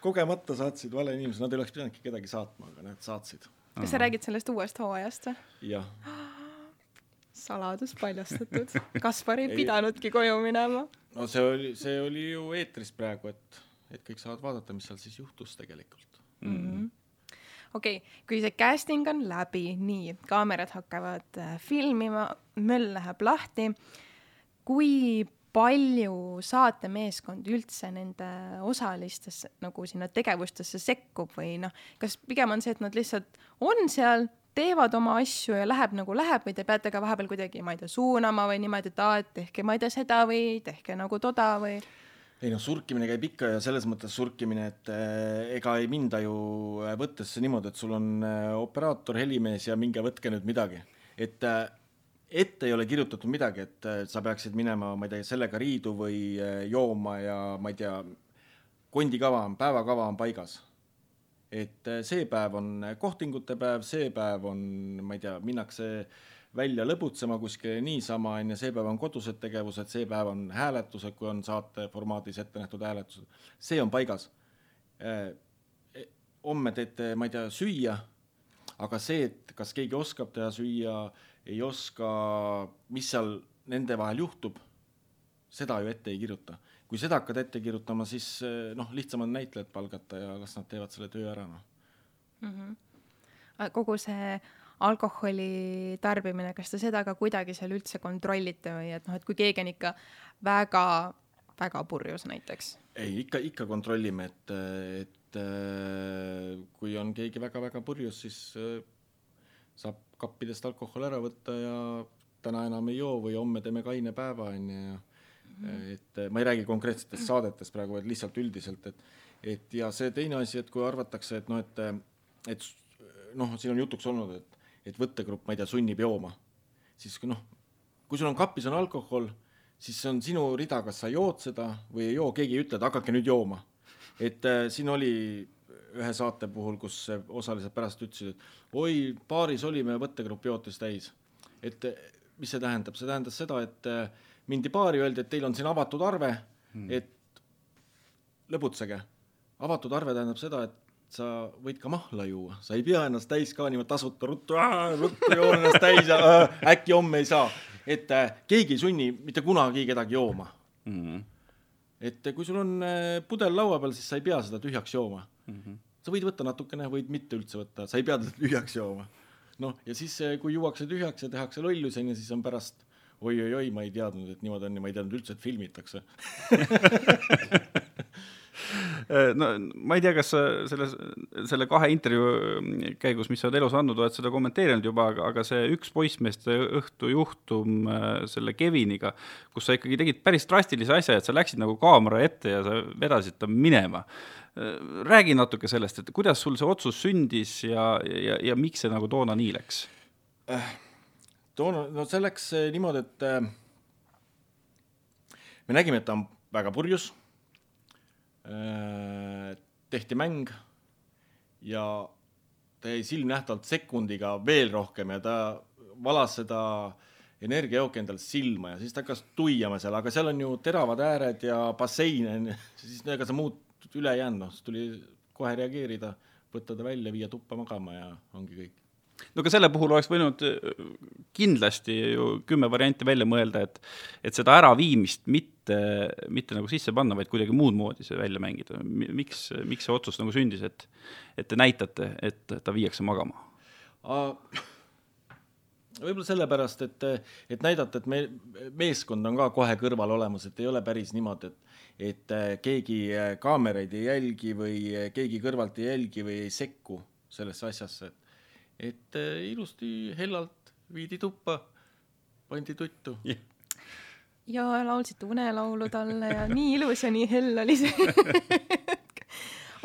kogemata saatsid vale inimese, nad ei oleks pidanudki kedagi saatma, aga nad saatsid kas sa räägid sellest uuest hooajast või? jah. saladus paljastatud. Kaspar ei pidanudki koju minema. no see oli, see oli ju eetris praegu, et, et kõik saavad vaadata, mis seal siis juhtus tegelikult mm. -hmm okei okay,, kui see casting on läbi, nii, kaamerad hakkavad äh, filmima, möll läheb lahti, kui palju saatemeeskond üldse nende osalistesse nagu sinna tegevustesse sekkub või noh, kas pigem on see, et nad lihtsalt on seal, teevad oma asju ja läheb nagu läheb või te peate ka vahepeal kuidagi, ma ei tea, suunama või niimoodi, et aa, et tehke, ma ei tea, seda või tehke nagu toda või? Ei noh, surkimine käib ikka ja selles mõttes surkimine, et äh, ega ei minda ju äh, võttesse niimoodi, et sul on äh, operaator, helimees ja minge võtke nüüd midagi. et äh, ette ei ole kirjutatud midagi, et sa peaksid minema, ma ei tea, sellega riidu või eh, jooma ja ma ei tea, kondikava on, päevakava on paigas. et eh, see päev on kohtingute päev, see päev on, ma ei tea, minnakse välja lõbutsema kuskile niisama, on ju, see päev on kodused tegevused, see päev on hääletused, kui on saate formaadis ette nähtud hääletused, see on paigas. Eh, homme teete, ma ei tea, süüa, aga see, et kas keegi oskab teha süüa, ei oska, mis seal nende vahel juhtub, seda ju ette ei kirjuta. kui seda hakkad ette kirjutama, siis eh, noh, lihtsam on näitlejad palgata ja las nad teevad selle töö ära, noh mm -hmm.. kogu see alkoholi tarbimine, kas te seda ka kuidagi seal üldse kontrollite või et noh, et kui keegi on ikka väga, väga purjus näiteks? ei, ikka, ikka kontrollime, et, et eh, kui on keegi väga-väga purjus, siis eh, saab kappidest alkohol ära võtta ja täna enam ei joo või homme teeme kaine päeva, on ju, ja et äh, ma ei räägi konkreetsetest saadetest praegu, vaid lihtsalt üldiselt, et et ja see teine asi, et kui arvatakse, et noh, et, et noh, siin on jutuks olnud, et, et võttegrupp, ma ei tea, sunnib jooma, siis noh, kui sul on kapis on alkohol, siis see on sinu rida, kas sa jood seda või ei joo, keegi ei ütle, et hakake nüüd jooma. et äh, siin oli ühe saate puhul, kus osalised pärast ütlesid, et oi, baaris olime, võttegrupp jootis täis. et mis see tähendab, see tähendas seda, et äh, mindi baari, öeldi, et teil on siin avatud arve hmm., et lõbutsege. avatud arve tähendab seda, et sa võid ka mahla juua, sa ei pea ennast täis ka niimoodi tasuta ruttu, ruttu joon ennast täis ja äh, äkki homme ei saa. et äh, keegi ei sunni mitte kunagi kedagi jooma mm. -hmm. et kui sul on äh, pudel laua peal, siis sa ei pea seda tühjaks jooma mm. -hmm. sa võid võtta natukene, võid mitte üldse võtta, sa ei pea teda tühjaks jooma. noh, ja siis, kui juuakse tühjaks ja tehakse lollus, onju, siis on pärast oi-oi-oi, ma ei teadnud, et niimoodi on ja ma ei teadnud üldse, et filmitakse no ma ei tea, kas sa selles, selle kahe intervjuu käigus, mis sa oled elus andnud, oled seda kommenteerinud juba, aga, aga see üks poissmeeste õhtu juhtum äh, selle Keviniga, kus sa ikkagi tegid päris drastilise asja, et sa läksid nagu kaamera ette ja sa vedasid ta minema. Äh, räägi natuke sellest, et kuidas sul see otsus sündis ja, ja, ja miks see nagu toona nii läks äh,? toona, no see läks niimoodi, et äh, me nägime, et ta on väga purjus äh,. Tehti mäng ja ta jäi silmnähtavalt sekundiga veel rohkem ja ta valas seda energiajooki endale silma ja siis ta hakkas tuiama seal, aga seal on ju teravad ääred ja bassein on ju, siis ega sa muud üle ei jäänud, noh, siis tuli kohe reageerida, võtta ta välja, viia tuppa magama ja ongi kõik no aga selle puhul oleks võinud äh, kindlasti ju kümme varianti välja mõelda, et et seda äraviimist mitte, mitte nagu sisse panna, vaid kuidagi muud moodi see välja mängida. miks, miks see otsus nagu sündis, et et te näitate, et ta viiakse magama? võib-olla sellepärast, et, et näidata, et me, meeskond on ka kohe kõrval olemas, et ei ole päris niimoodi, et et keegi kaameraid ei jälgi või keegi kõrvalt ei jälgi või ei sekku sellesse asjasse, et et äh, ilusti hellalt viidi tuppa, pandi tuttu yeah. ja laulsite unelaulu talle ja nii ilus ja nii hell oli see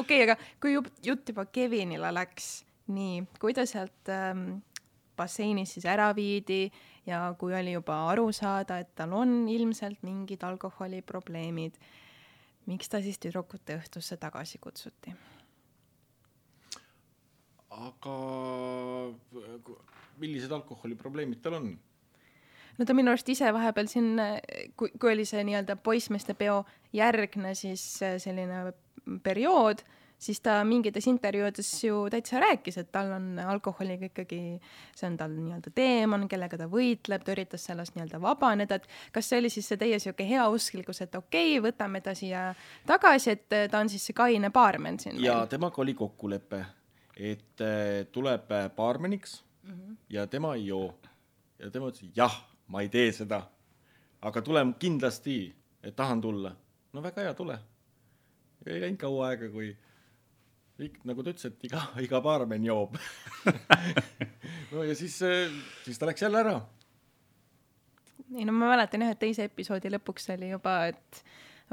okei okay,, aga kui jutt juba Kevinile läks, nii, kui ta sealt ähm, basseinis siis ära viidi ja kui oli juba aru saada, et tal on ilmselt mingid alkoholiprobleemid, miks ta siis tüdrukute õhtusse tagasi kutsuti? Aga millised alkoholiprobleemid tal on? no ta minu arust ise vahepeal siin, kui, kui oli see nii-öelda poissmeeste peo järgne siis äh, selline periood, siis ta mingites intervjuudes ju täitsa rääkis, et tal on alkoholiga ikkagi, see on tal nii-öelda teemant, kellega ta võitleb, ta üritas sellest nii-öelda vabaneda, et kas see oli siis see teie niisugune heausklikkus, et okei okay,, võtame ta siia tagasi, et ta on siis see kaine baarmen siin? jaa, temaga oli kokkulepe et äh, tuleb baarmeniks mm -hmm. ja tema ei joo. ja tema ütles, jah, ma ei tee seda, aga tulen kindlasti, et tahan tulla. no väga hea, tule. ei läinud kaua aega, kui nagu ta ütles, et iga, iga baarmen joob no ja siis, äh, siis ta läks jälle ära. ei no ma mäletan jah, et teise episoodi lõpuks oli juba, et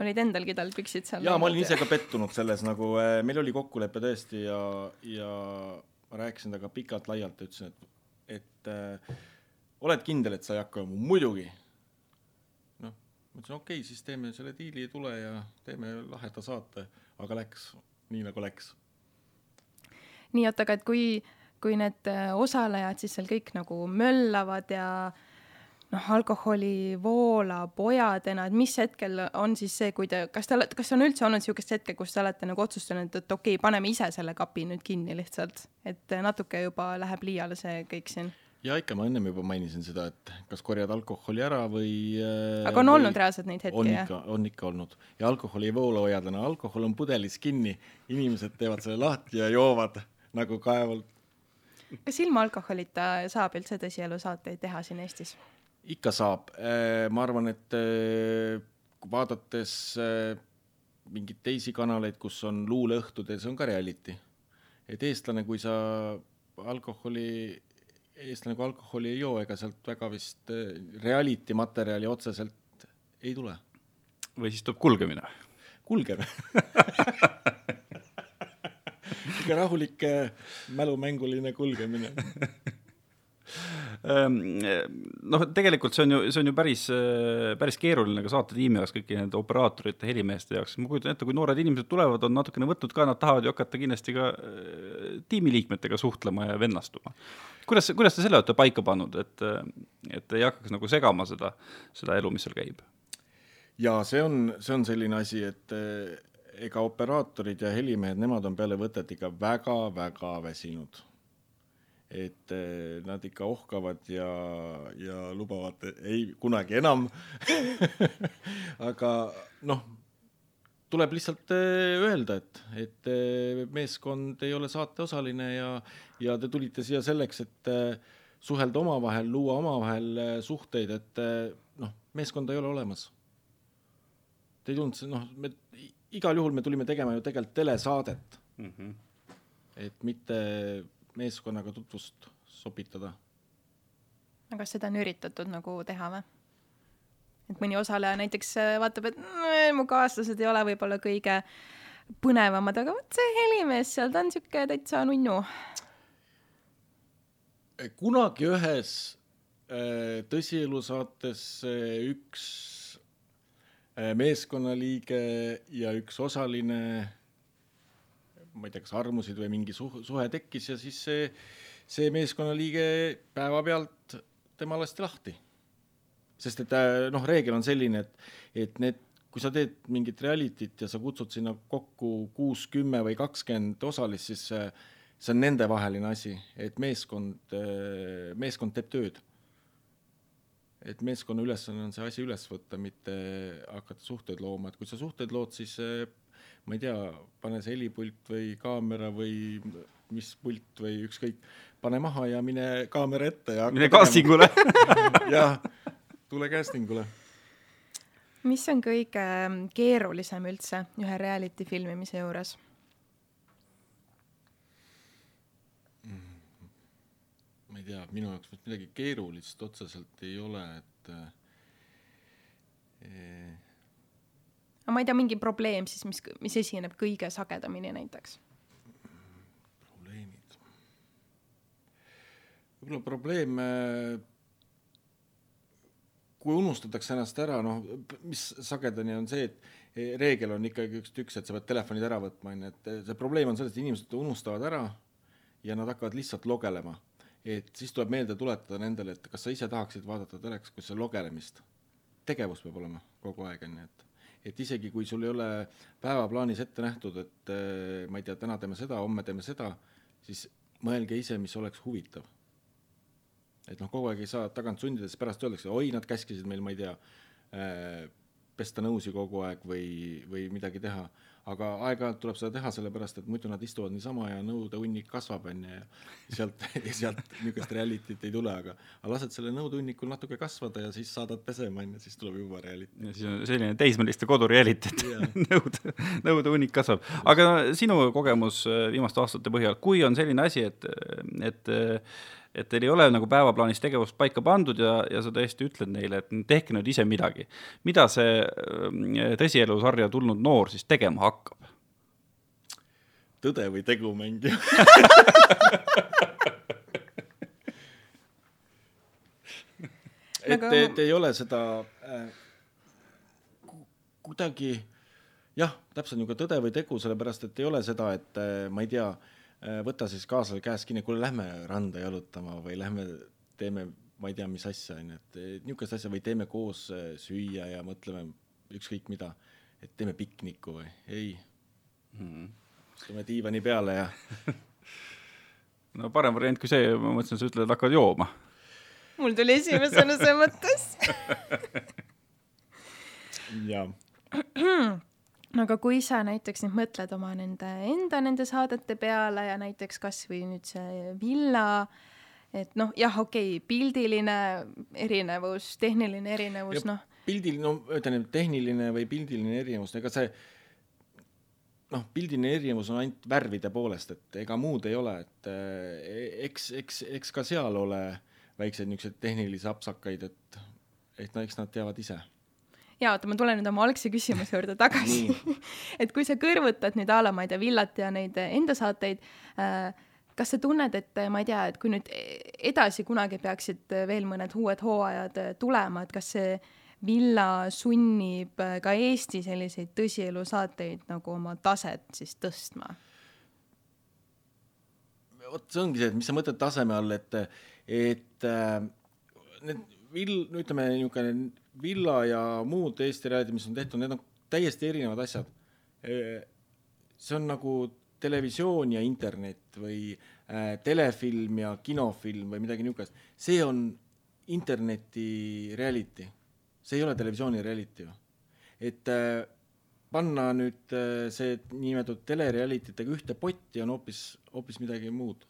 olid endalgi tal püksid seal? jaa, ma olin ise ka pettunud selles nagu äh,, meil oli kokkulepe tõesti ja, ja ma rääkisin temaga pikalt-laialt ja ütlesin, et, et äh, oled kindel, et sa ei hakka jooma? muidugi. noh, ma ütlesin okei okay,, siis teeme selle diili, tule ja teeme laheda saate, aga läks nii, nagu läks. nii, oota, aga et kui, kui need äh, osalejad siis seal kõik nagu möllavad ja äh, noh, alkoholi voolab ojadena, et mis hetkel on siis see, kui te, kas te olete, kas on üldse olnud niisugust hetke, kus te olete nagu otsustanud, et okei okay,, paneme ise selle kapi nüüd kinni lihtsalt, et natuke juba läheb liiale see kõik siin? ja ikka, ma ennem juba mainisin seda, et kas korjad alkoholi ära või äh, aga on või... olnud reaalselt neid hetki, jah? on ikka olnud ja alkoholi ei voola ojadena, alkohol on pudelis kinni, inimesed teevad selle lahti ja joovad nagu kaevalt. kas ilma alkoholita saab üldse tõsielusaateid teha siin Eestis? Ikka saab, äh, ma arvan, et äh, vaadates äh, mingeid teisi kanaleid, kus on luuleõhtud ja see on ka reality. et eestlane, kui sa alkoholi, eestlane kui alkoholi ei joo, ega sealt väga vist reality materjali otseselt ei tule või siis tuleb kulgemine? kulgeme ikka rahulik mälumänguline kulgemine Ehm, noh, tegelikult see on ju, see on ju päris, päris keeruline ka saatetiimi jaoks, kõigi nende operaatorite, helimeeste jaoks, ma kujutan ette, kui noored inimesed tulevad, on natukene võtnud ka, nad tahavad ju hakata kindlasti ka eh, tiimiliikmetega suhtlema ja vennastuma. kuidas, kuidas te selle olete paika pannud, et, et ei hakkaks nagu segama seda, seda elu, mis seal käib? jaa, see on, see on selline asi, et ega operaatorid ja helimehed, nemad on peale võtet ikka väga-väga väsinud et eh, nad ikka ohkavad ja, ja lubavad ei kunagi enam aga noh, tuleb lihtsalt eh, öelda, et, et eh, meeskond ei ole saateosaline ja, ja te tulite siia selleks, et suhelda omavahel, luua omavahel suhteid, et noh, meeskonda ei ole olemas. Te ei tulnud, noh, me igal juhul me tulime tegema ju tegelikult telesaadet mm. -hmm. et mitte meeskonnaga tutvust sobitada. aga kas seda on üritatud nagu teha või? et mõni osaleja näiteks äh, vaatab, et mmm, mu kaaslased ei ole võib-olla kõige põnevamad, aga vot see helimees seal, ta on sihuke täitsa nunnu. kunagi ühes äh, tõsielusaates äh, üks meeskonnaliige ja üks osaline ma ei tea, kas armusid või mingi suhe, suhe tekkis ja siis see, see meeskonnaliige päevapealt tema lasti lahti. sest et äh, noh, reegel on selline, et, et need, kui sa teed mingit reality't ja sa kutsud sinna kokku kuus, kümme või kakskümmend osalist, siis see, see on nendevaheline asi, et meeskond, äh, meeskond teeb tööd et meeskonna ülesanne on see asi üles võtta, mitte hakata suhteid looma, et kui sa suhteid lood, siis äh, ma ei tea, pane see helipult või kaamera või mis pult või ükskõik, pane maha ja mine kaamera ette ja mine casting ule jah, tule casting ule. mis on kõige keerulisem üldse ühe reality filmimise juures? ma ei tea, minu jaoks midagi keerulist otseselt ei ole, et eh, no ma ei tea, mingi probleem siis, mis, mis esineb kõige sagedamini näiteks? probleemid. võib-olla probleem, kui unustatakse ennast ära, noh, mis sagedani on see, et reegel on ikkagi üks, üks, et sa pead telefonid ära võtma, on ju, et see probleem on selles, et inimesed unustavad ära ja nad hakkavad lihtsalt logelema. et siis tuleb meelde tuletada nendele, et kas sa ise tahaksid vaadata telekas logelemist. tegevus peab olema kogu aeg, on ju, et et isegi kui sul ei ole päevaplaanis ette nähtud, et eh, ma ei tea, täna teeme seda, homme teeme seda, siis mõelge ise, mis oleks huvitav. et noh, kogu aeg ei saa tagant sundida, sest pärast öeldakse, oi, nad käskisid meil, ma ei tea, eh, pesta nõusi kogu aeg või, või midagi teha aga aeg-ajalt tuleb seda teha, sellepärast et muidu nad istuvad niisama ja nõude hunnik kasvab, on ju, ja sealt, sealt niisugust reality't ei tule, aga aga lased selle nõude hunnikul natuke kasvada ja siis saadad pesema, on ju, siis tuleb juba reality. ja siis on selline teismeliste kodureality, et yeah. nõude, nõude hunnik kasvab. aga sinu kogemus äh, viimaste aastate põhjal, kui on selline asi, et, et et teil ei ole nagu päevaplaanis tegevust paika pandud ja, ja sa tõesti ütled neile, et tehke nüüd ise midagi. mida see äh, tõsielusarja tulnud noor siis tegema hakkab? tõde või tegu mängima et, et ei ole seda äh, kuidagi jah, täpselt niisugune tõde või tegu, sellepärast et ei ole seda, et äh, ma ei tea Äh, võta siis kaaslase käest kinni, kuule, lähme randa jalutama või lähme teeme, ma ei tea, mis asja, on ju, et niisugust asja või teeme koos äh, süüa ja mõtleme ükskõik mida, et teeme pikniku või, ei mm. -hmm. istume diivani peale ja no parem variant kui see, ma mõtlesin, sa ütled, et hakkad jooma. mul tuli esimesena see mõttes jah aga kui sa näiteks nüüd mõtled oma nende enda nende saadete peale ja näiteks kasvõi nüüd see villa, et noh, jah, okei okay,, pildiline erinevus, tehniline erinevus, noh. pildiline, no ütleme, tehniline või pildiline erinevus, ega see noh, pildiline erinevus on ainult värvide poolest, et ega muud ei ole, et eh, eks, eks, eks ka seal ole väikseid niisuguseid tehnilisi apsakaid, et, et no eks nad teavad ise jaa, oota, ma tulen nüüd oma algse küsimuse juurde tagasi et kui sa kõrvutad nüüd a la, ma ei tea, Villat ja neid enda saateid äh,, kas sa tunned, et ma ei tea, et kui nüüd edasi kunagi peaksid veel mõned uued hooajad tulema, et kas see Villa sunnib ka Eesti selliseid tõsielusaateid nagu oma taset siis tõstma? vot see ongi see, et mis sa mõtled taseme all, et, et äh, need vill-, no ütleme niisugune villa ja muud Eesti reality, mis on tehtud, need on täiesti erinevad asjad. see on nagu televisioon ja internet või äh, telefilm ja kinofilm või midagi niisugust, see on interneti reality, see ei ole televisiooni reality ju. et äh, panna nüüd äh, see niinimetatud telereality tega ühte potti on hoopis, hoopis midagi muud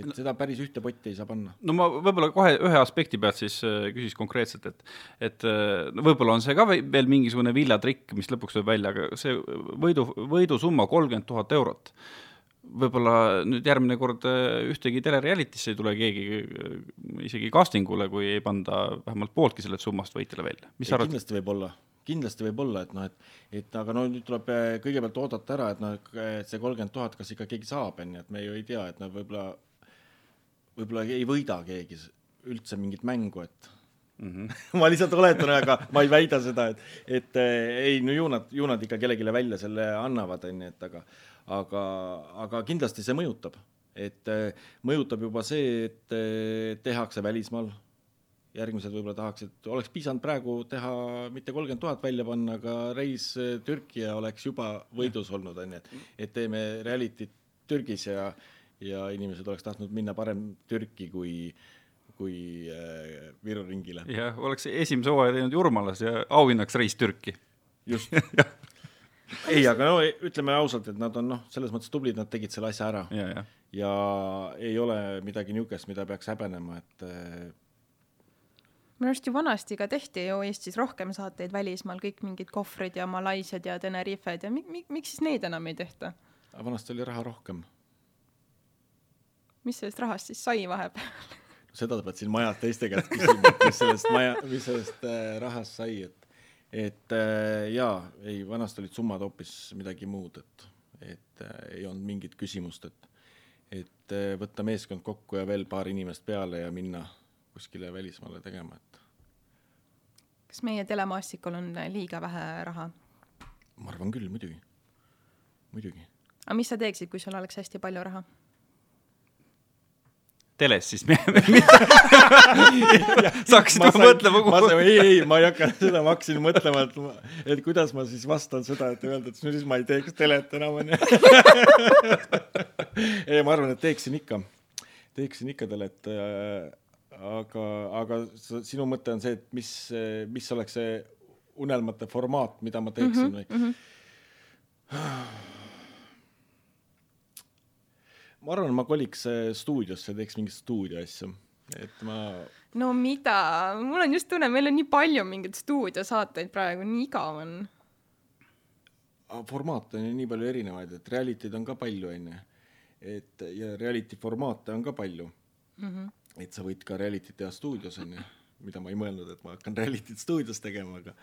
et seda päris ühte potti ei saa panna. no ma võib-olla kohe ühe aspekti pealt siis äh, küsiks konkreetselt, et et äh, no võib-olla on see ka veel mingisugune viljatrikk, mis lõpuks tuleb välja, aga see võidu, võidusumma kolmkümmend tuhat eurot, võib-olla nüüd järgmine kord äh, ühtegi telereality'sse ei tule keegi isegi casting ule, kui ei panda vähemalt pooltki sellest summast võitjale välja. mis sa arvad? kindlasti võib olla kindlasti võib olla, et noh, et, et aga no nüüd tuleb kõigepealt oodata ära, et noh, et see kolmkümmend tuhat, kas ikka keegi saab, on ju, et me ju ei tea, et noh, võib-olla võib-olla ei võida keegi üldse mingit mängu, et mm -hmm. ma lihtsalt oletan, aga ma ei väida seda, et, et eh, ei, no ju nad, ju nad ikka kellelegi välja selle annavad, on ju, et aga, aga, aga kindlasti see mõjutab, et eh, mõjutab juba see, et eh, tehakse välismaal järgmised võib-olla tahaksid, oleks piisanud praegu teha mitte kolmkümmend tuhat välja panna, aga reis Türki ja oleks juba võidus olnud, on ju, et, et teeme reality't Türgis ja ja inimesed oleks tahtnud minna parem Türki kui, kui äh, Viru ringile. jah, oleks esimese hooaja teinud Jurmalas ja auhinnaks reis Türki. just ei, aga no ütleme ausalt, et nad on noh, selles mõttes tublid, nad tegid selle asja ära. ja, ja. ja ei ole midagi niisugust, mida peaks häbenema, et äh, minu arust ju vanasti ka tehti ju Eestis rohkem saateid välismaal, kõik mingid kohvrid ja Malaisiad ja Tenerifed ja mi-, mi-, miks siis neid enam ei tehta? vanasti oli raha rohkem mis sellest rahast siis sai vahepeal seda pead siin majas teiste käest küsima, et mis sellest maja, mis sellest äh, rahast sai, et, et äh, jaa, ei, vanasti olid summad hoopis midagi muud, et, et äh, ei olnud mingit küsimust, et, et võtta meeskond kokku ja veel paar inimest peale ja minna kuskile välismaale tegema, et. kas meie telemaastikul on liiga vähe raha? ma arvan küll, muidugi, muidugi. aga mis sa teeksid, kui sul oleks hästi palju raha? Teles siis sa hakkasid juba mõtlema kuhu. ei, ei, ma ei hakanud seda, ma hakkasin mõtlema, et, et kuidas ma siis vastan seda, et öelda, et siis ma ei teeks telet enam onju. ei, ma arvan, et teeksin ikka, teeksin ikka telet äh,. aga, aga sinu mõte on see, et mis, mis oleks see unelmate formaat, mida ma teeksin või mm? -hmm. ma arvan, ma koliks äh, stuudiosse, teeks mingit stuudio asju, et ma. no mida, mul on just tunne, meil on nii palju mingeid stuudiosaateid praegu, nii igav on. formaate on ju nii palju erinevaid, et reality'd on ka palju, onju. et ja reality formaate on ka palju mm. -hmm. et sa võid ka reality't teha stuudios, onju, mida ma ei mõelnud, et ma hakkan reality't stuudios tegema, aga,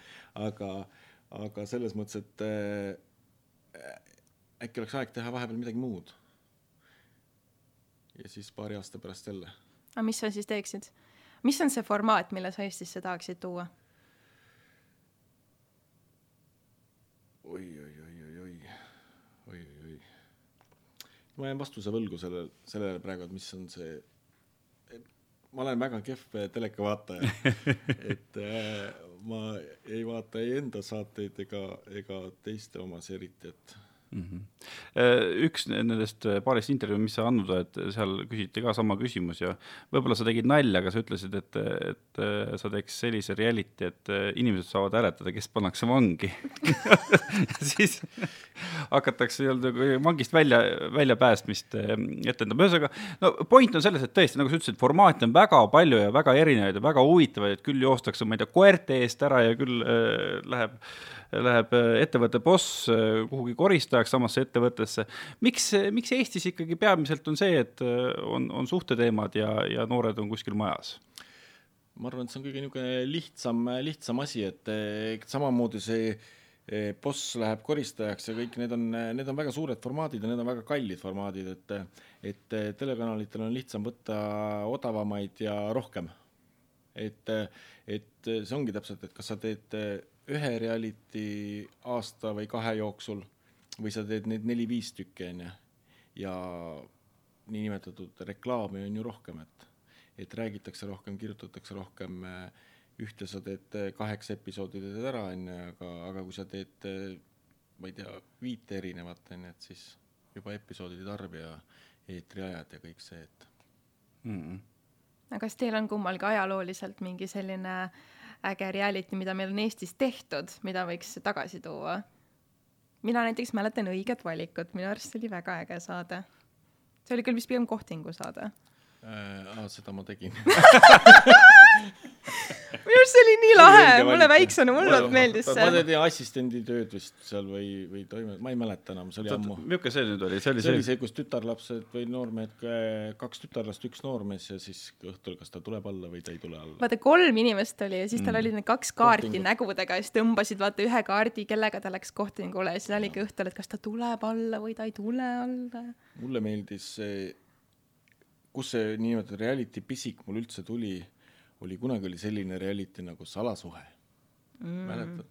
aga, aga selles mõttes, et äh, äkki oleks aeg teha vahepeal midagi muud ja siis paari aasta pärast jälle. aga mis sa siis teeksid? mis on see formaat, mille sa Eestisse tahaksid tuua? oi, oi, oi, oi, oi, oi, oi, oi. ma jään vastuse võlgu sellele, sellele praegu, et mis on see, ma olen väga kehv telekavaataja et äh, ma ei vaata ei enda saateid ega, ega teiste omas eriti, et mm. -hmm. üks nendest äh, paarist intervjuu, mis sa andnud oled, seal küsiti ka sama küsimus ja võib-olla sa tegid nalja, aga sa ütlesid, et, et äh, sa teeks sellise reality, et inimesed saavad hääletada, kes pannakse vangi siis hakatakse nii-öelda vangist välja, väljapäästmist etendama, ühesõnaga no point on selles, et tõesti, nagu sa ütlesid, formaate on väga palju ja väga erinevaid ja väga huvitavaid, et küll joostakse, ma ei tea, koerte eest ära ja küll äh, läheb läheb ettevõtte boss kuhugi koristajaks, ajaks samasse ettevõttesse. miks, miks Eestis ikkagi peamiselt on see, et äh, on, on suhteteemad ja, ja noored on kuskil majas? ma arvan, et see on kõige niisugune lihtsam, lihtsam asi, et samamoodi see eh, boss läheb koristajaks ja kõik need on, need on väga suured formaadid ja need on väga kallid formaadid, et et telekanalitel on lihtsam võtta odavamaid ja rohkem. et, et see ongi täpselt, et kas sa teed ühe reality aasta või kahe jooksul või sa teed neid neli-viis tükki, on ju, ja niinimetatud reklaami on ju rohkem, et et räägitakse rohkem, kirjutatakse rohkem, ühte sa teed kaheks episoodi teed ära, on ju, aga, aga kui sa teed ma ei tea, viite erinevat, on ju, et siis juba episoodide arv ja eetriajad ja kõik see, et mm. -hmm. aga kas teil on kummalgi ajalooliselt mingi selline äge reality, mida meil on Eestis tehtud, mida võiks tagasi tuua? mina näiteks mäletan Õiget valikut, minu arust see oli väga äge saade. see oli küll vist pigem kohtingu saade äh,. seda ma tegin minu arust see oli nii lahe, mulle väiksena hullult meeldis see. ma tegin assistendi tööd vist seal või, või toime, ma ei mäleta enam, see oli ammu. milline see nüüd oli, see oli see? see oli see, kus tütarlapsed või noormehed, kaks tütarlast, üks noormees ja siis õhtul, kas ta tuleb alla või ta ei tule alla. vaata, kolm inimest oli ja siis tal mm. olid need kaks kaarti Kohtingu. nägudega ja siis tõmbasid vaata ühe kaardi, kellega ta läks kohtingule ja siis oligi õhtul, et kas ta tuleb alla või ta ei tule alla. mulle meeldis see kus see niinimetatud reality pisik mul üldse tuli, oli kunagi oli selline reality nagu Salasuhe mm.. mäletad?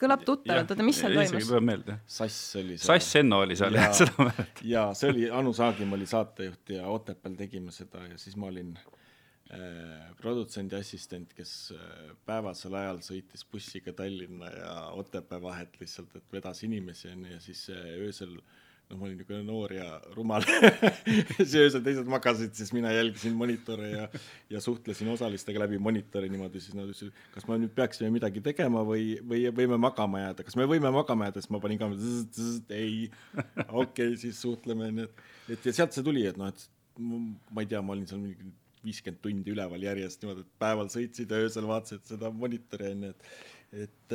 kõlab tuttavalt, oota, mis seal toimus? tuleb meelde. Sass oli seal. Sass Enno oli seal, jah, seda mäletan. jaa, see oli, Anu Saagim oli saatejuht ja Otepääl tegime seda ja siis ma olin äh, produtsendi assistent, kes äh, päevasel ajal sõitis bussiga Tallinna ja Otepää vahet lihtsalt, et vedas inimesi, on ju, ja siis äh, öösel äh, noh, ma olin niisugune noor ja rumal siis öösel teised magasid, siis mina jälgisin monitore ja, ja suhtlesin osalistega läbi monitori niimoodi, siis nad ütlesid, kas me nüüd peaksime midagi tegema või, või võime magama jääda, kas me võime magama jääda, siis ma panin ka, ei, okei okay,, siis suhtleme, nii et, et ja sealt see tuli, et noh, et ma ei tea, ma olin seal mingi viiskümmend tundi üleval järjest niimoodi, et päeval sõitsid ja öösel vaatasid seda monitori onju, et et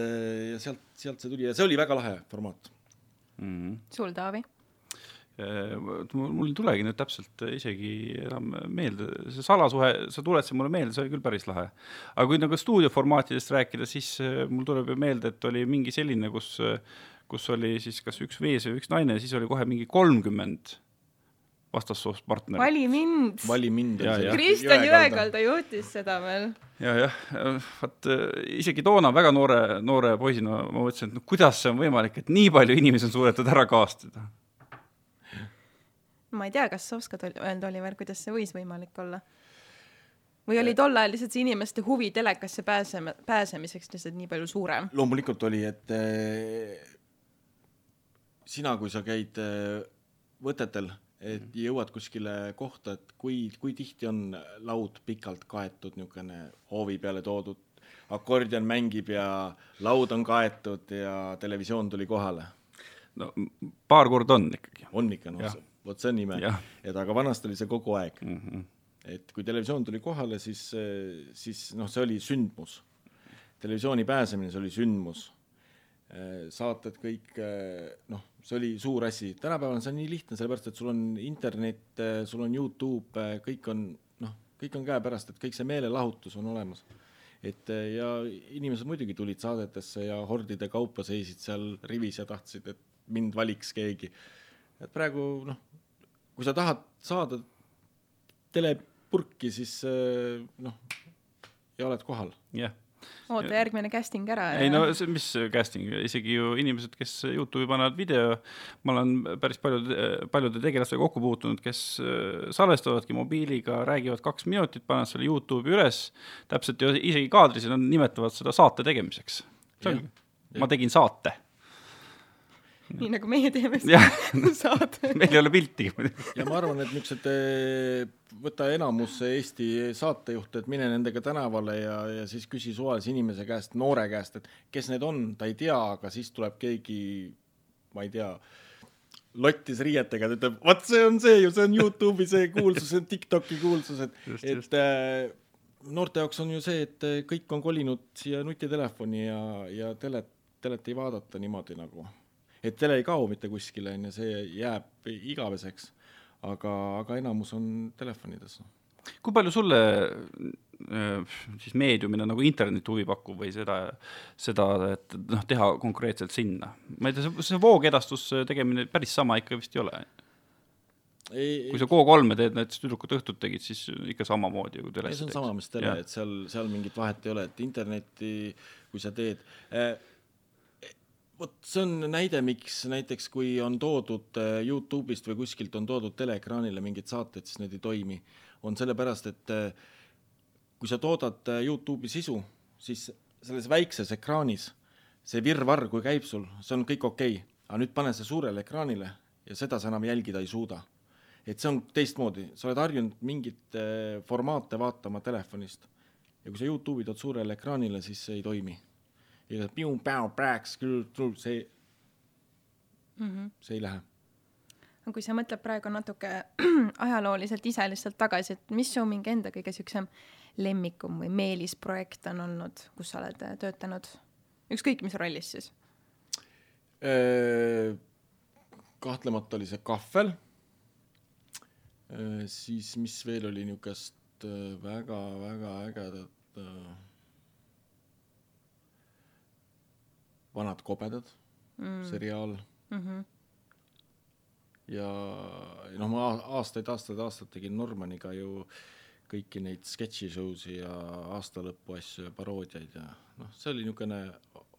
ja sealt, sealt see tuli ja see oli väga lahe formaat mm. -hmm. sul, Taavi? Mul ei tulegi nüüd täpselt isegi enam meelde, see salasuhe, sa tuletasid mulle meelde, see oli küll päris lahe. aga kui nagu stuudioformaatidest rääkida, siis äh, mul tuleb ju meelde, et oli mingi selline, kus, kus oli siis kas üks mees või üks naine, siis oli kohe mingi kolmkümmend vastassoost partnerit. vali mind. vali mind. Kristjan Jõekalda juhtis seda veel. ja, jah, vaat isegi toona väga noore, noore poisina ma mõtlesin, et no kuidas see on võimalik, et nii palju inimesi on suudetud ära kaastada ma ei tea, kas sa oskad öelda, Oliver, kuidas see võis võimalik olla? või oli tol ajal lihtsalt see inimeste huvi telekasse pääsema, pääsemiseks lihtsalt nii palju suurem? loomulikult oli, et äh, sina, kui sa käid äh, võtetel, et mm. jõuad kuskile kohta, et kui, kui tihti on laud pikalt kaetud, niisugune hoovi peale toodud, akordion mängib ja laud on kaetud ja televisioon tuli kohale? no paar korda on ikkagi. on ikka, noh vot see on ime. et aga vanasti oli see kogu aeg mm. -hmm. et kui televisioon tuli kohale, siis, siis noh, see oli sündmus. televisiooni pääsemine, see oli sündmus. saated kõik, noh, see oli suur asi. tänapäeval on see nii lihtne, sellepärast et sul on internet, sul on Youtube, kõik on, noh, kõik on käepärast, et kõik see meelelahutus on olemas et ja inimesed muidugi tulid saadetesse ja hordide kaupa seisid seal rivis ja tahtsid, et mind valiks keegi. Et praegu noh, kui sa tahad saada telepurki, siis äh, noh, ja oled kohal. jah yeah oota järgmine casting ära. ei no see, mis casting, isegi ju inimesed, kes Youtube'i panevad video, ma olen päris paljude, paljude tegelastega kokku puutunud, kes äh, salvestavadki mobiiliga, räägivad kaks minutit, panevad selle Youtube'i üles, täpselt ju isegi kaadris nad nimetavad seda saate tegemiseks. see ongi, ma tegin saate nii nagu meie teeme saate. Meil ei ole piltigi muidugi. ja ma arvan, et niisugused, eh, võta enamus Eesti saatejuhte, et mine nendega tänavale ja, ja siis küsi suvalise inimese käest, noore käest, et kes need on, ta ei tea, aga siis tuleb keegi, ma ei tea, lottis riietega, ta ütleb, vot see on see ju, see on Youtube'i see kuulsus, see on TikToki kuulsus, et, et äh, noorte jaoks on ju see, et kõik on kolinud siia nutitelefoni ja, ja telet, telet ei vaadata niimoodi nagu et tele ei kao mitte kuskile, on ju, see jääb igaveseks. aga, aga enamus on telefonides. kui palju sulle äh, siis meediumina nagu internet huvi pakub või seda, seda, et noh, teha konkreetselt sinna? ma ei tea, see, see voogedastus tegemine päris sama ikka vist ei ole? kui sa Go3-e teed, näiteks Tüdrukute õhtut tegid, siis ikka samamoodi kui teles. see on sama, mis tele, et seal, seal mingit vahet ei ole, et internetti, kui sa teed äh, vot see on näide, miks näiteks kui on toodud äh, Youtube'ist või kuskilt on toodud teleekraanile mingid saated, siis need ei toimi. on sellepärast, et äh, kui sa toodad äh, Youtube'i sisu, siis selles väikses ekraanis see virvarr, kui käib sul, see on kõik okei okay., aga nüüd pane see suurele ekraanile ja seda sa enam jälgida ei suuda. et see on teistmoodi, sa oled harjunud mingeid formaate vaatama telefonist ja kui sa Youtube'i tood suurele ekraanile, siis see ei toimi ja piu-päu-prääks küll, see mm, -hmm. see ei lähe. no kui sa mõtled praegu natuke ajalooliselt ise lihtsalt tagasi, et mis su mingi enda kõige siuksem lemmikum või meelisprojekt on olnud, kus sa oled äh, töötanud, ükskõik mis rollis siis? Äh, kahtlemata oli see kahvel. Äh, siis, mis veel oli niisugust väga-väga ägedat Vanad kobedad mm. seriaal mm. -hmm. ja noh, ma aastaid, aastaid, aastaid tegin Normaniga ju kõiki neid sketši show'si ja aastalõpu asju ja paroodiaid ja noh, see oli niisugune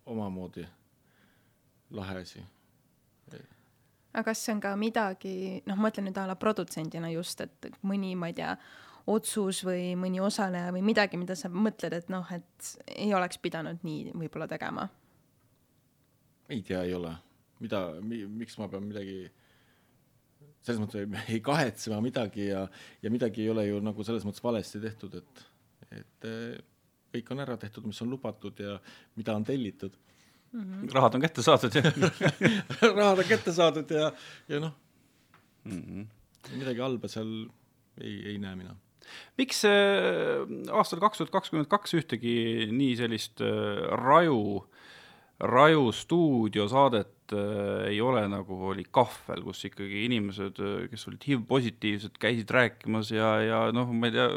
omamoodi lahe asi. aga kas see on ka midagi, noh, ma mõtlen nüüd a la produtsendina just, et mõni, ma ei tea, otsus või mõni osaleja või midagi, mida sa mõtled, et noh, et ei oleks pidanud nii võib-olla tegema ei tea, ei ole. mida mi,, miks ma pean midagi, selles mõttes ei, ei kahetsema midagi ja, ja midagi ei ole ju nagu selles mõttes valesti tehtud, et, et eh, kõik on ära tehtud, mis on lubatud ja mida on tellitud mm. -hmm. rahad on kätte saadud ja rahad on kätte saadud ja, ja noh mm -hmm., midagi halba seal ei, ei näe mina miks äh, aastal kaks tuhat kakskümmend kaks ühtegi nii sellist äh, raju Raju stuudiosaadet äh, ei ole, nagu oli Kahvel, kus ikkagi inimesed, äh, kes olid HIV-positiivsed, käisid rääkimas ja, ja noh, ma ei tea,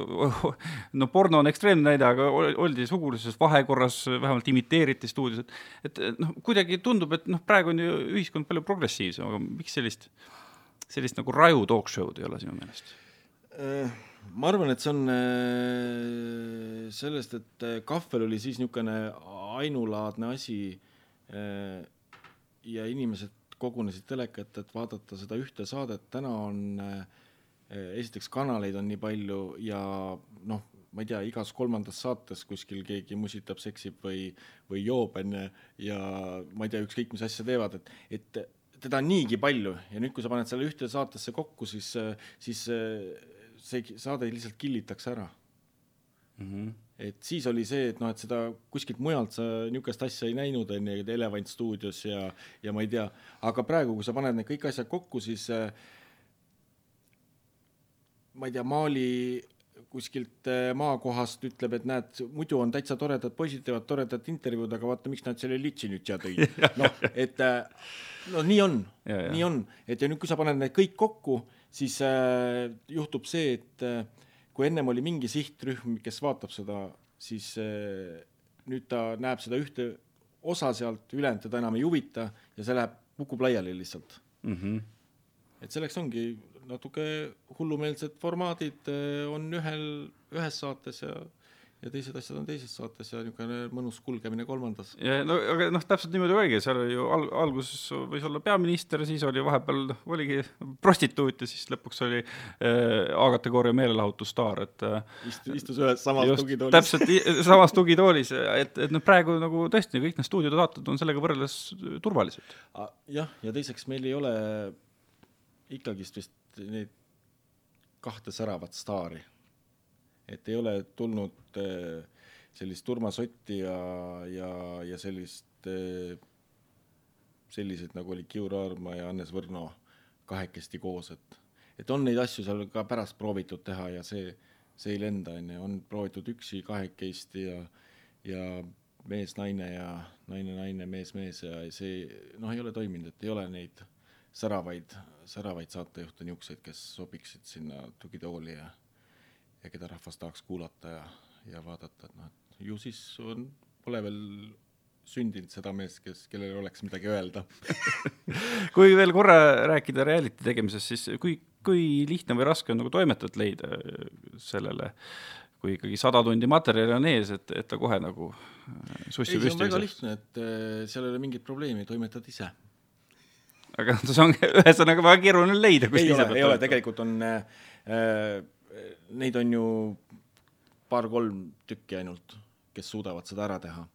no porno on ekstreemne näide, aga oldi sugulises vahekorras, vähemalt imiteeriti stuudios, et et noh, kuidagi tundub, et noh, praegu on ju ühiskond palju progressiivsem, aga miks sellist, sellist nagu Raju talk show'd ei ole sinu meelest? Äh, ma arvan, et see on äh, sellest, et kahvel oli siis niisugune ainulaadne asi Äh, ja inimesed kogunesid teleka ette, et vaadata seda ühte saadet, täna on äh, esiteks kanaleid on nii palju ja noh, ma ei tea, igas kolmandas saates kuskil keegi musitab, seksib või, või joob, onju, ja ma ei tea, ükskõik mis asja teevad, et, et teda on niigi palju. Ja nüüd, kui sa paned selle ühte saatesse kokku, siis, siis see saade lihtsalt killitakse ära mm. -hmm et siis oli see, et noh, et seda kuskilt mujalt sa niisugust asja ei näinud, on ju, Elevant stuudios ja, ja ma ei tea, aga praegu, kui sa paned need kõik asjad kokku, siis äh, ma ei tea, Mali kuskilt äh, maakohast ütleb, et näed, muidu on täitsa toredad poisid, teevad toredat intervjuud, aga vaata, miks nad selle litsi nüüd siia tõid. noh, et äh, no nii on, nii on, et ja nüüd, kui sa paned need kõik kokku, siis äh, juhtub see, et äh, kui ennem oli mingi sihtrühm, kes vaatab seda, siis eh, nüüd ta näeb seda ühte osa sealt, ülejäänud teda enam ei huvita ja see läheb, kukub laiali lihtsalt mm. -hmm. et selleks ongi natuke hullumeelsed formaadid eh, on ühel, ühes saates ja ja teised asjad on teises saates ja niisugune mõnus kulgemine kolmandas. ja no aga noh, täpselt niimoodi oligi, seal oli ju al-, alguses võis olla peaminister, siis oli vahepeal noh, oligi prostituut ja siis lõpuks oli äh, A-kategooria meelelahutusstaar, et äh, Istu, istus ühes samas just, tugitoolis. täpselt, samas tugitoolis, et, et noh, praegu nagu tõesti kõik need stuudiosaated on sellega võrreldes turvalised. jah, ja teiseks meil ei ole ikkagist vist neid kahte säravat staari et ei ole tulnud äh, sellist Urmas Otti ja, ja, ja sellist, äh, selliseid nagu oli Kiur Aarma ja Hannes Võrno kahekesti koos, et, et on neid asju seal ka pärast proovitud teha ja see, see ei lenda, on ju, on proovitud üksi, kahekesti ja, ja mees-naine ja naine-naine, mees-mees ja see noh, ei ole toiminud, et ei ole neid säravaid, säravaid saatejuhte niisuguseid, kes sobiksid sinna tugitooli ja ja keda rahvas tahaks kuulata ja, ja vaadata, et noh, et ju siis on, pole veel sündinud seda meest, kes, kellel oleks midagi öelda. Kui veel korra rääkida reality tegemisest, siis kui, kui lihtne või raske on nagu toimetajat leida sellele, kui ikkagi sada tundi materjali on ees, et, et ta kohe nagu sussi ei, see on püsti väga lihtne, et äh, seal ei ole mingit probleemi, toimetad ise. aga see on ühesõnaga väga keeruline leida, kus ei ole, ei ole, tegelikult on äh,, neid on ju paar-kolm tükki ainult, kes suudavad seda ära teha.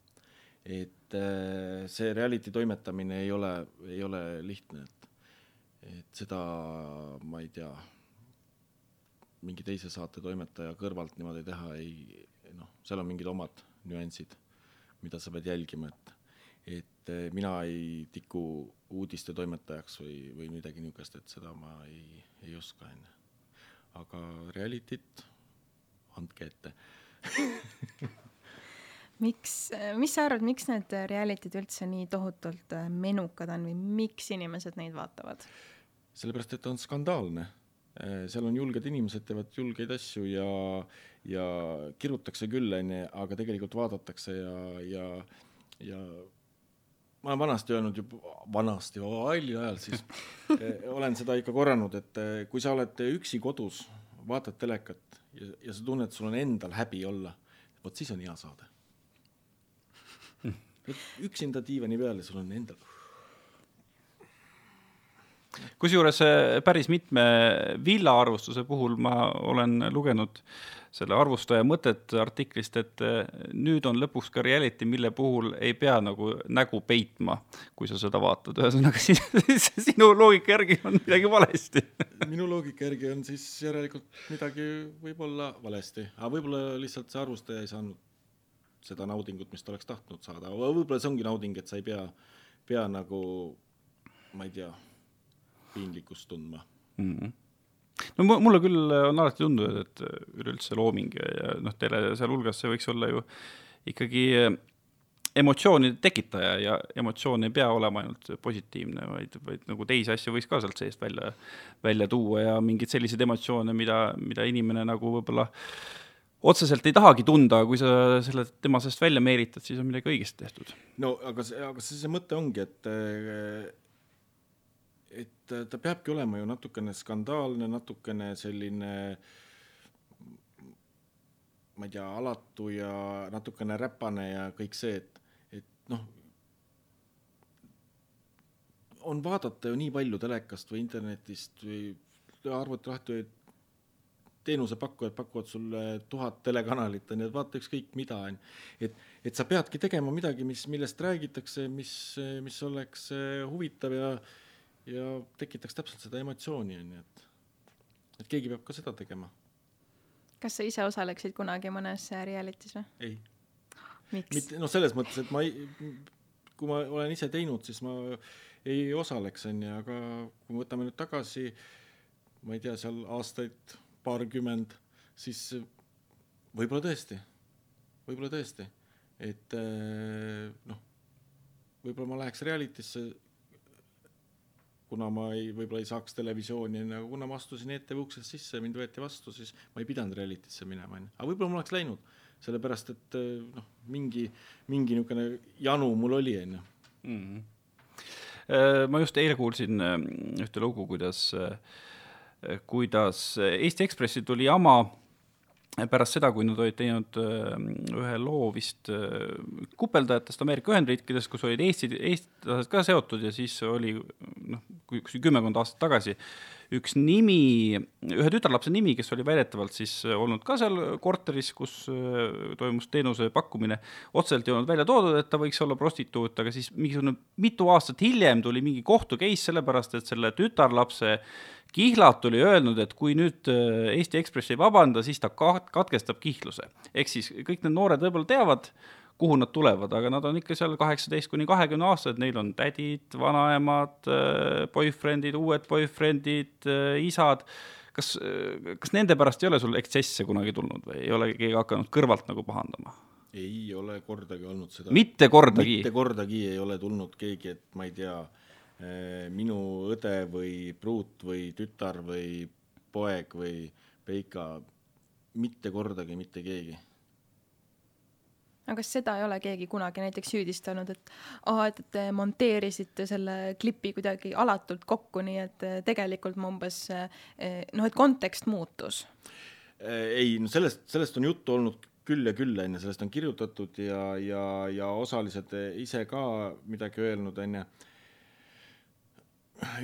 et äh, see reality toimetamine ei ole, ei ole lihtne, et, et seda ma ei tea, mingi teise saate toimetaja kõrvalt niimoodi teha ei, noh, seal on mingid omad nüansid, mida sa pead jälgima, et et eh, mina ei tiku uudiste toimetajaks või, või midagi niisugust, et seda ma ei, ei oska, on ju. Aga reality't andke ette miks, mis sa arvad, miks need reality'd üldse nii tohutult äh, menukad on või miks inimesed neid vaatavad? sellepärast, et ta on skandaalne. Eh, seal on julged inimesed, teevad julgeid asju ja, ja kirutakse küll, on ju, aga tegelikult vaadatakse ja, ja, ja ma olen vanasti öelnud juba, vanasti, palju ajal siis eh, olen seda ikka korranud, et eh, kui sa oled üksi kodus, vaatad telekat ja, ja sa tunned, sul on endal häbi olla, vot siis on hea saade. üksinda diivani peal ja sul on endal kusjuures eh, päris mitme villaarvustuse puhul ma olen lugenud selle arvustaja mõtet artiklist, et eh, nüüd on lõpuks ka reality, mille puhul ei pea nagu nägu peitma, kui sa seda vaatad, ühesõnaga siis sinu loogika järgi on midagi valesti. Minu loogika järgi on siis järelikult midagi võib-olla valesti, aga võib-olla lihtsalt see arvustaja ei saanud seda naudingut, mis ta oleks tahtnud saada, võib-olla see ongi nauding, et sa ei pea, pea nagu ma ei tea piinlikkust tundma mm. -hmm no mulle küll on alati tundunud, et üleüldse looming ja, noh, tele sealhulgas, see võiks olla ju ikkagi emotsioonide tekitaja ja emotsioon ei pea olema ainult positiivne, vaid, vaid nagu teisi asju võiks ka sealt seest välja, välja tuua ja mingeid selliseid emotsioone, mida, mida inimene nagu võib-olla otseselt ei tahagi tunda, kui sa selle tema seest välja meelitad, siis on midagi õigesti tehtud. no aga see, aga see, see mõte ongi, et et äh, ta peabki olema ju natukene skandaalne, natukene selline ma ei tea, alatu ja natukene räpane ja kõik see, et, et noh, on vaadata ju nii palju telekast või internetist või arvuti lahti või teenusepakkujad pakuvad sulle tuhat telekanalit, on ju, et vaata ükskõik mida, on ju. et, et sa peadki tegema midagi, mis, millest räägitakse, mis, mis oleks huvitav ja äh, ja tekitaks täpselt seda emotsiooni, on ju, et, et keegi peab ka seda tegema. kas sa ise osaleksid kunagi mõnes reality's või? ei. mitte, noh, selles mõttes, et ma ei, kui ma olen ise teinud, siis ma ei osaleks, on ju, aga kui me võtame nüüd tagasi, ma ei tea, seal aastaid paarkümmend, siis võib-olla tõesti, võib-olla tõesti, et noh, võib-olla ma läheks reality'sse kuna ma ei, võib-olla ei saaks televisiooni, aga kuna ma astusin ETV uksest sisse, mind võeti vastu, siis ma ei pidanud reality'sse minema, onju. aga võib-olla ma oleks läinud, sellepärast et noh, mingi, mingi niisugune janu mul oli, onju. Mhm. Äh, ma just eile kuulsin äh, ühte lugu, kuidas, äh, kuidas Eesti Ekspressi tuli jama pärast seda, kui nad olid teinud ühe loo vist kupeldajatest Ameerika Ühendriikides, kus olid Eesti, eestlased ka seotud ja siis oli noh, kui kümmekond aastat tagasi, üks nimi, ühe tütarlapse nimi, kes oli väidetavalt siis olnud ka seal korteris, kus äh, toimus teenuse pakkumine, otseselt ei olnud välja toodud, et ta võiks olla prostituut, aga siis mingisugune mitu aastat hiljem tuli mingi kohtu case sellepärast, et selle tütarlapse Kihlat oli öelnud, et kui nüüd äh, Eesti Ekspress ei vabanda, siis ta katkestab kihluse. ehk siis kõik need noored võib-olla teavad, kuhu nad tulevad, aga nad on ikka seal kaheksateist kuni kahekümne aastased, neil on tädid, vanaemad, äh, boyfriend'id, uued boyfriend'id, äh, isad. kas, äh, kas nende pärast ei ole sul ekstsesse kunagi tulnud või ei ole keegi hakanud kõrvalt nagu pahandama? ei ole kordagi olnud seda. mitte kordagi? mitte kordagi ei ole tulnud keegi, et ma ei tea, minu õde või pruut või tütar või poeg või Peika mitte kordagi mitte keegi aga kas seda ei ole keegi kunagi näiteks süüdistanud, et aa, et te monteerisite selle klipi kuidagi alatult kokku, nii et eh, tegelikult ma umbes eh, noh, et kontekst muutus? Eh, ei, no sellest, sellest on juttu olnud küll ja küll, on ju, sellest on kirjutatud ja, ja, ja osalised ise ka midagi öelnud, on ju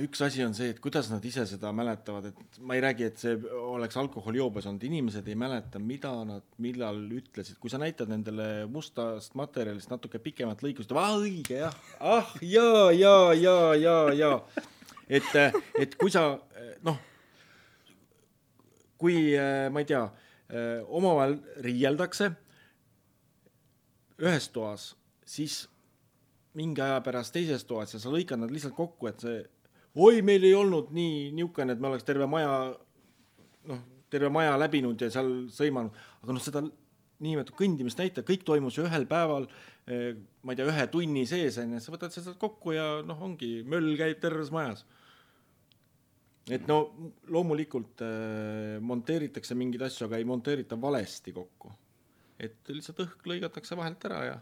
üks asi on see, et kuidas nad ise seda mäletavad, et ma ei räägi, et see oleks alkoholijoobes olnud, inimesed ei mäleta, mida nad millal ütlesid, kui sa näitad nendele mustast materjalist natuke pikemat lõiku, siis ta õige jah, ah ja, ja, ja, ja, ja et, et kui sa noh, kui ma ei tea, omavahel riieldakse ühes toas, siis mingi aja pärast teises toas ja sa lõikad nad lihtsalt kokku, et see oi, meil ei olnud nii niisugune, et me oleks terve maja, noh, terve maja läbinud ja seal sõimanud, aga noh, seda niinimetatud kõndimist näita, kõik toimus ühel päeval, eh, ma ei tea, ühe tunni sees, on ju, sa võtad seda kokku ja noh, ongi, möll käib terves majas. et no loomulikult äh, monteeritakse mingeid asju, aga ei monteerita valesti kokku. et lihtsalt õhk lõigatakse vahelt ära ja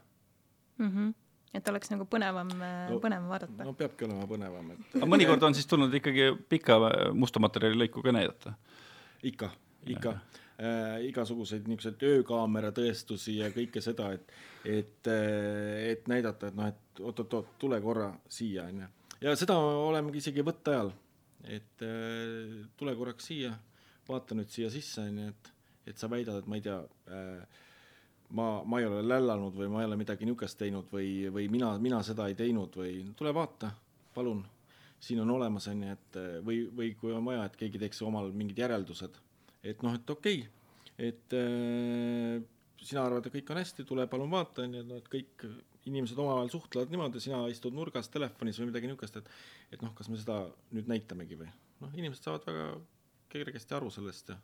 mm. -hmm et oleks nagu põnevam no,, põnevam vaadata. no peabki olema põnevam, et. aga mõnikord on siis tulnud ikkagi pika musta materjali lõiku ka näidata? ikka, ikka äh, igasuguseid niisuguseid öökaamera tõestusi ja kõike seda, et, et, äh, et näidata, et noh, et oot-oot-oot, tule korra siia, onju. ja seda olemegi isegi võtte ajal, et äh, tule korraks siia, vaata nüüd siia sisse, onju, et, et sa väidad, et ma ei tea äh,, ma, ma ei ole lällanud või ma ei ole midagi niisugust teinud või, või mina, mina seda ei teinud või tule vaata, palun, siin on olemas, on ju, et või, või kui on vaja, et keegi teeks omal mingid järeldused, et noh, et okei okay,, et äh, sina arvad, et kõik on hästi, tule palun vaata, on ju, et kõik inimesed omavahel suhtlevad niimoodi, sina istud nurgas telefonis või midagi niisugust, et et noh, kas me seda nüüd näitamegi või? Noh, inimesed saavad väga kergesti aru sellest ja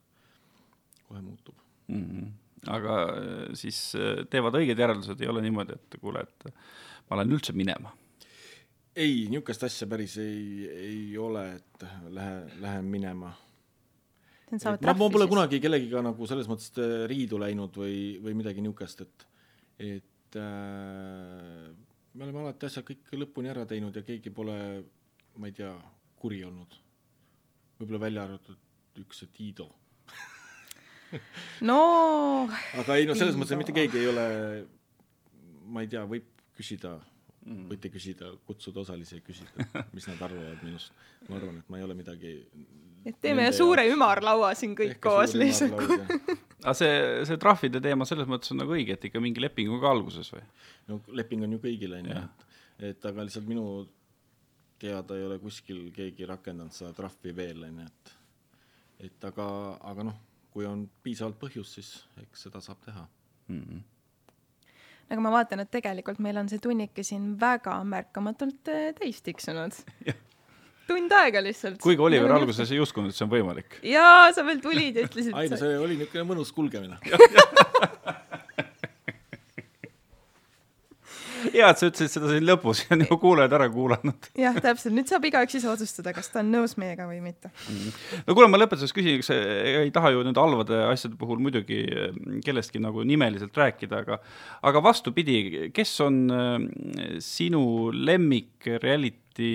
kohe muutub mm. -hmm aga äh, siis äh, teevad õiged järeldused, ei ole niimoodi, et kuule, et ma lähen üldse minema. ei, niisugust asja päris ei, ei ole, et lähe, lähen minema. ma, ma pole kunagi kellegiga nagu selles mõttes äh, riidu läinud või, või midagi niisugust, et, et äh, me oleme alati asjad kõik lõpuni ära teinud ja keegi pole, ma ei tea, kuri olnud. võib-olla välja arvatud üks, see Tiido no. aga ei no selles mõttes, et mitte keegi ei ole, ma ei tea, võib küsida mm., võite küsida, kutsuda osalisi ja küsida, mis nad arvavad minust. ma arvan, et ma ei ole midagi. et teeme suure ümarlaua siin kõik koos lihtsalt. aga see, see trahvide teema selles mõttes on nagu õige, et ikka mingi leping on ka alguses või? no leping on ju kõigil, on ju, et, et aga lihtsalt minu teada ei ole kuskil keegi rakendanud seda trahvi veel, on ju, et et aga, aga noh kui on piisavalt põhjust, siis eks seda saab teha mm. -hmm aga ma vaatan, et tegelikult meil on see tunnike siin väga märkamatult äh, täis tiksunud tund aega lihtsalt. kuigi Oliver nagu alguses ei uskunud, et see on võimalik. jaa, sa veel tulid ja ütlesid. ei see oli niisugune mõnus kulgemine hea, et sa ütlesid seda siin lõpus ja nagu kuulajad ära kuulanud. jah, täpselt, nüüd saab igaüks ise otsustada, kas ta on nõus meiega või mitte no kuule, ma lõpetuseks küsin, kas ei taha ju nende halvade asjade puhul muidugi mm, kellestki nagu nimeliselt rääkida, aga aga vastupidi, kes on mm, sinu lemmik reality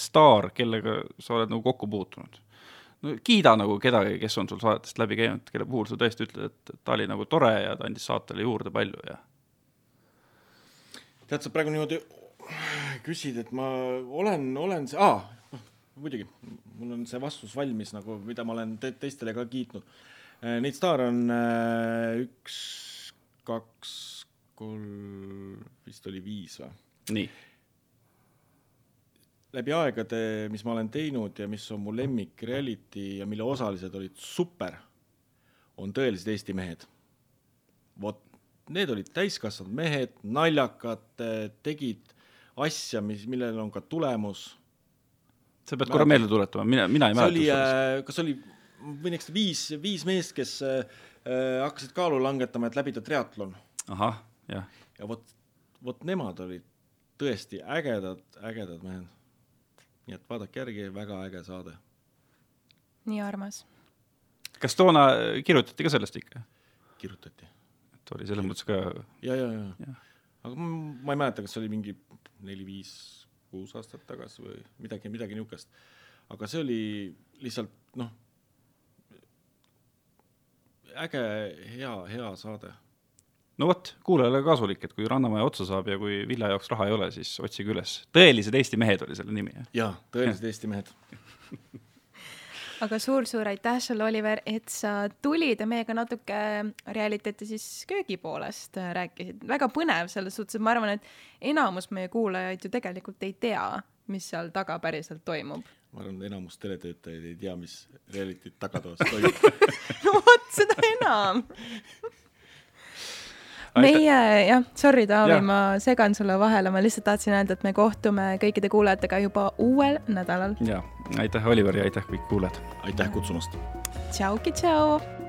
staar, kellega sa oled nagu kokku puutunud? no kiida nagu kedagi, kes on sul saatest läbi käinud, kelle puhul sa tõesti ütled, et ta oli nagu tore ja ta andis saatele juurde palju ja tead, sa praegu niimoodi küsid, et ma olen, olen see, noh, muidugi, mul on see vastus valmis nagu, mida ma olen te teistele ka kiitnud. Äh, neid staare on äh, üks, kaks, kolm, vist oli viis või? nii. läbi aegade, mis ma olen teinud ja mis on mu lemmik reality ja mille osalised olid super, on tõelised Eesti mehed. vot need olid täiskasvanud mehed, naljakad, tegid asja, mis, millel on ka tulemus. sa pead korra meelde tuletama, mina, mina ei mäleta. äh, kas oli, võin eksida, viis, viis meest, kes äh, äh, hakkasid kaalu langetama, et läbida triatlon. ahah, jah. ja vot, vot nemad olid tõesti ägedad, ägedad mehed. nii et vaadake järgi, väga äge saade. nii armas kas toona kirjutati ka sellest ikka? kirjutati. Oli selles mõttes ka ja, ja, ja, ja. aga ma ei mäleta, kas see oli mingi neli-viis, kuus aastat tagasi või midagi, midagi niisugust. aga see oli lihtsalt noh, äge, hea, hea saade no vot, kuulajale kasulik, et kui Rannamaja otsa saab ja kui villa jaoks raha ei ole, siis otsige üles. tõelised Eesti mehed oli selle nimi, jah? jaa, tõelised ja. Eesti mehed aga suur-suur aitäh sulle, Oliver, et sa tulid ja meiega natuke reality'te siis köögi poolest rääkisid. väga põnev selles suhtes, et ma arvan, et enamus meie kuulajaid ju tegelikult ei tea, mis seal taga päriselt toimub. ma arvan, et enamus teletöötajaid ei tea, mis reality't tagatoas toimub no vot, seda enam meie jah, sorry Taavi ja., ma segan sulle vahele, ma lihtsalt tahtsin öelda, et me kohtume kõikide kuulajatega juba uuel nädalal. ja, aitäh, Oliver ja aitäh kõik kuulajad. aitäh kutsumast. tšauki, tšau.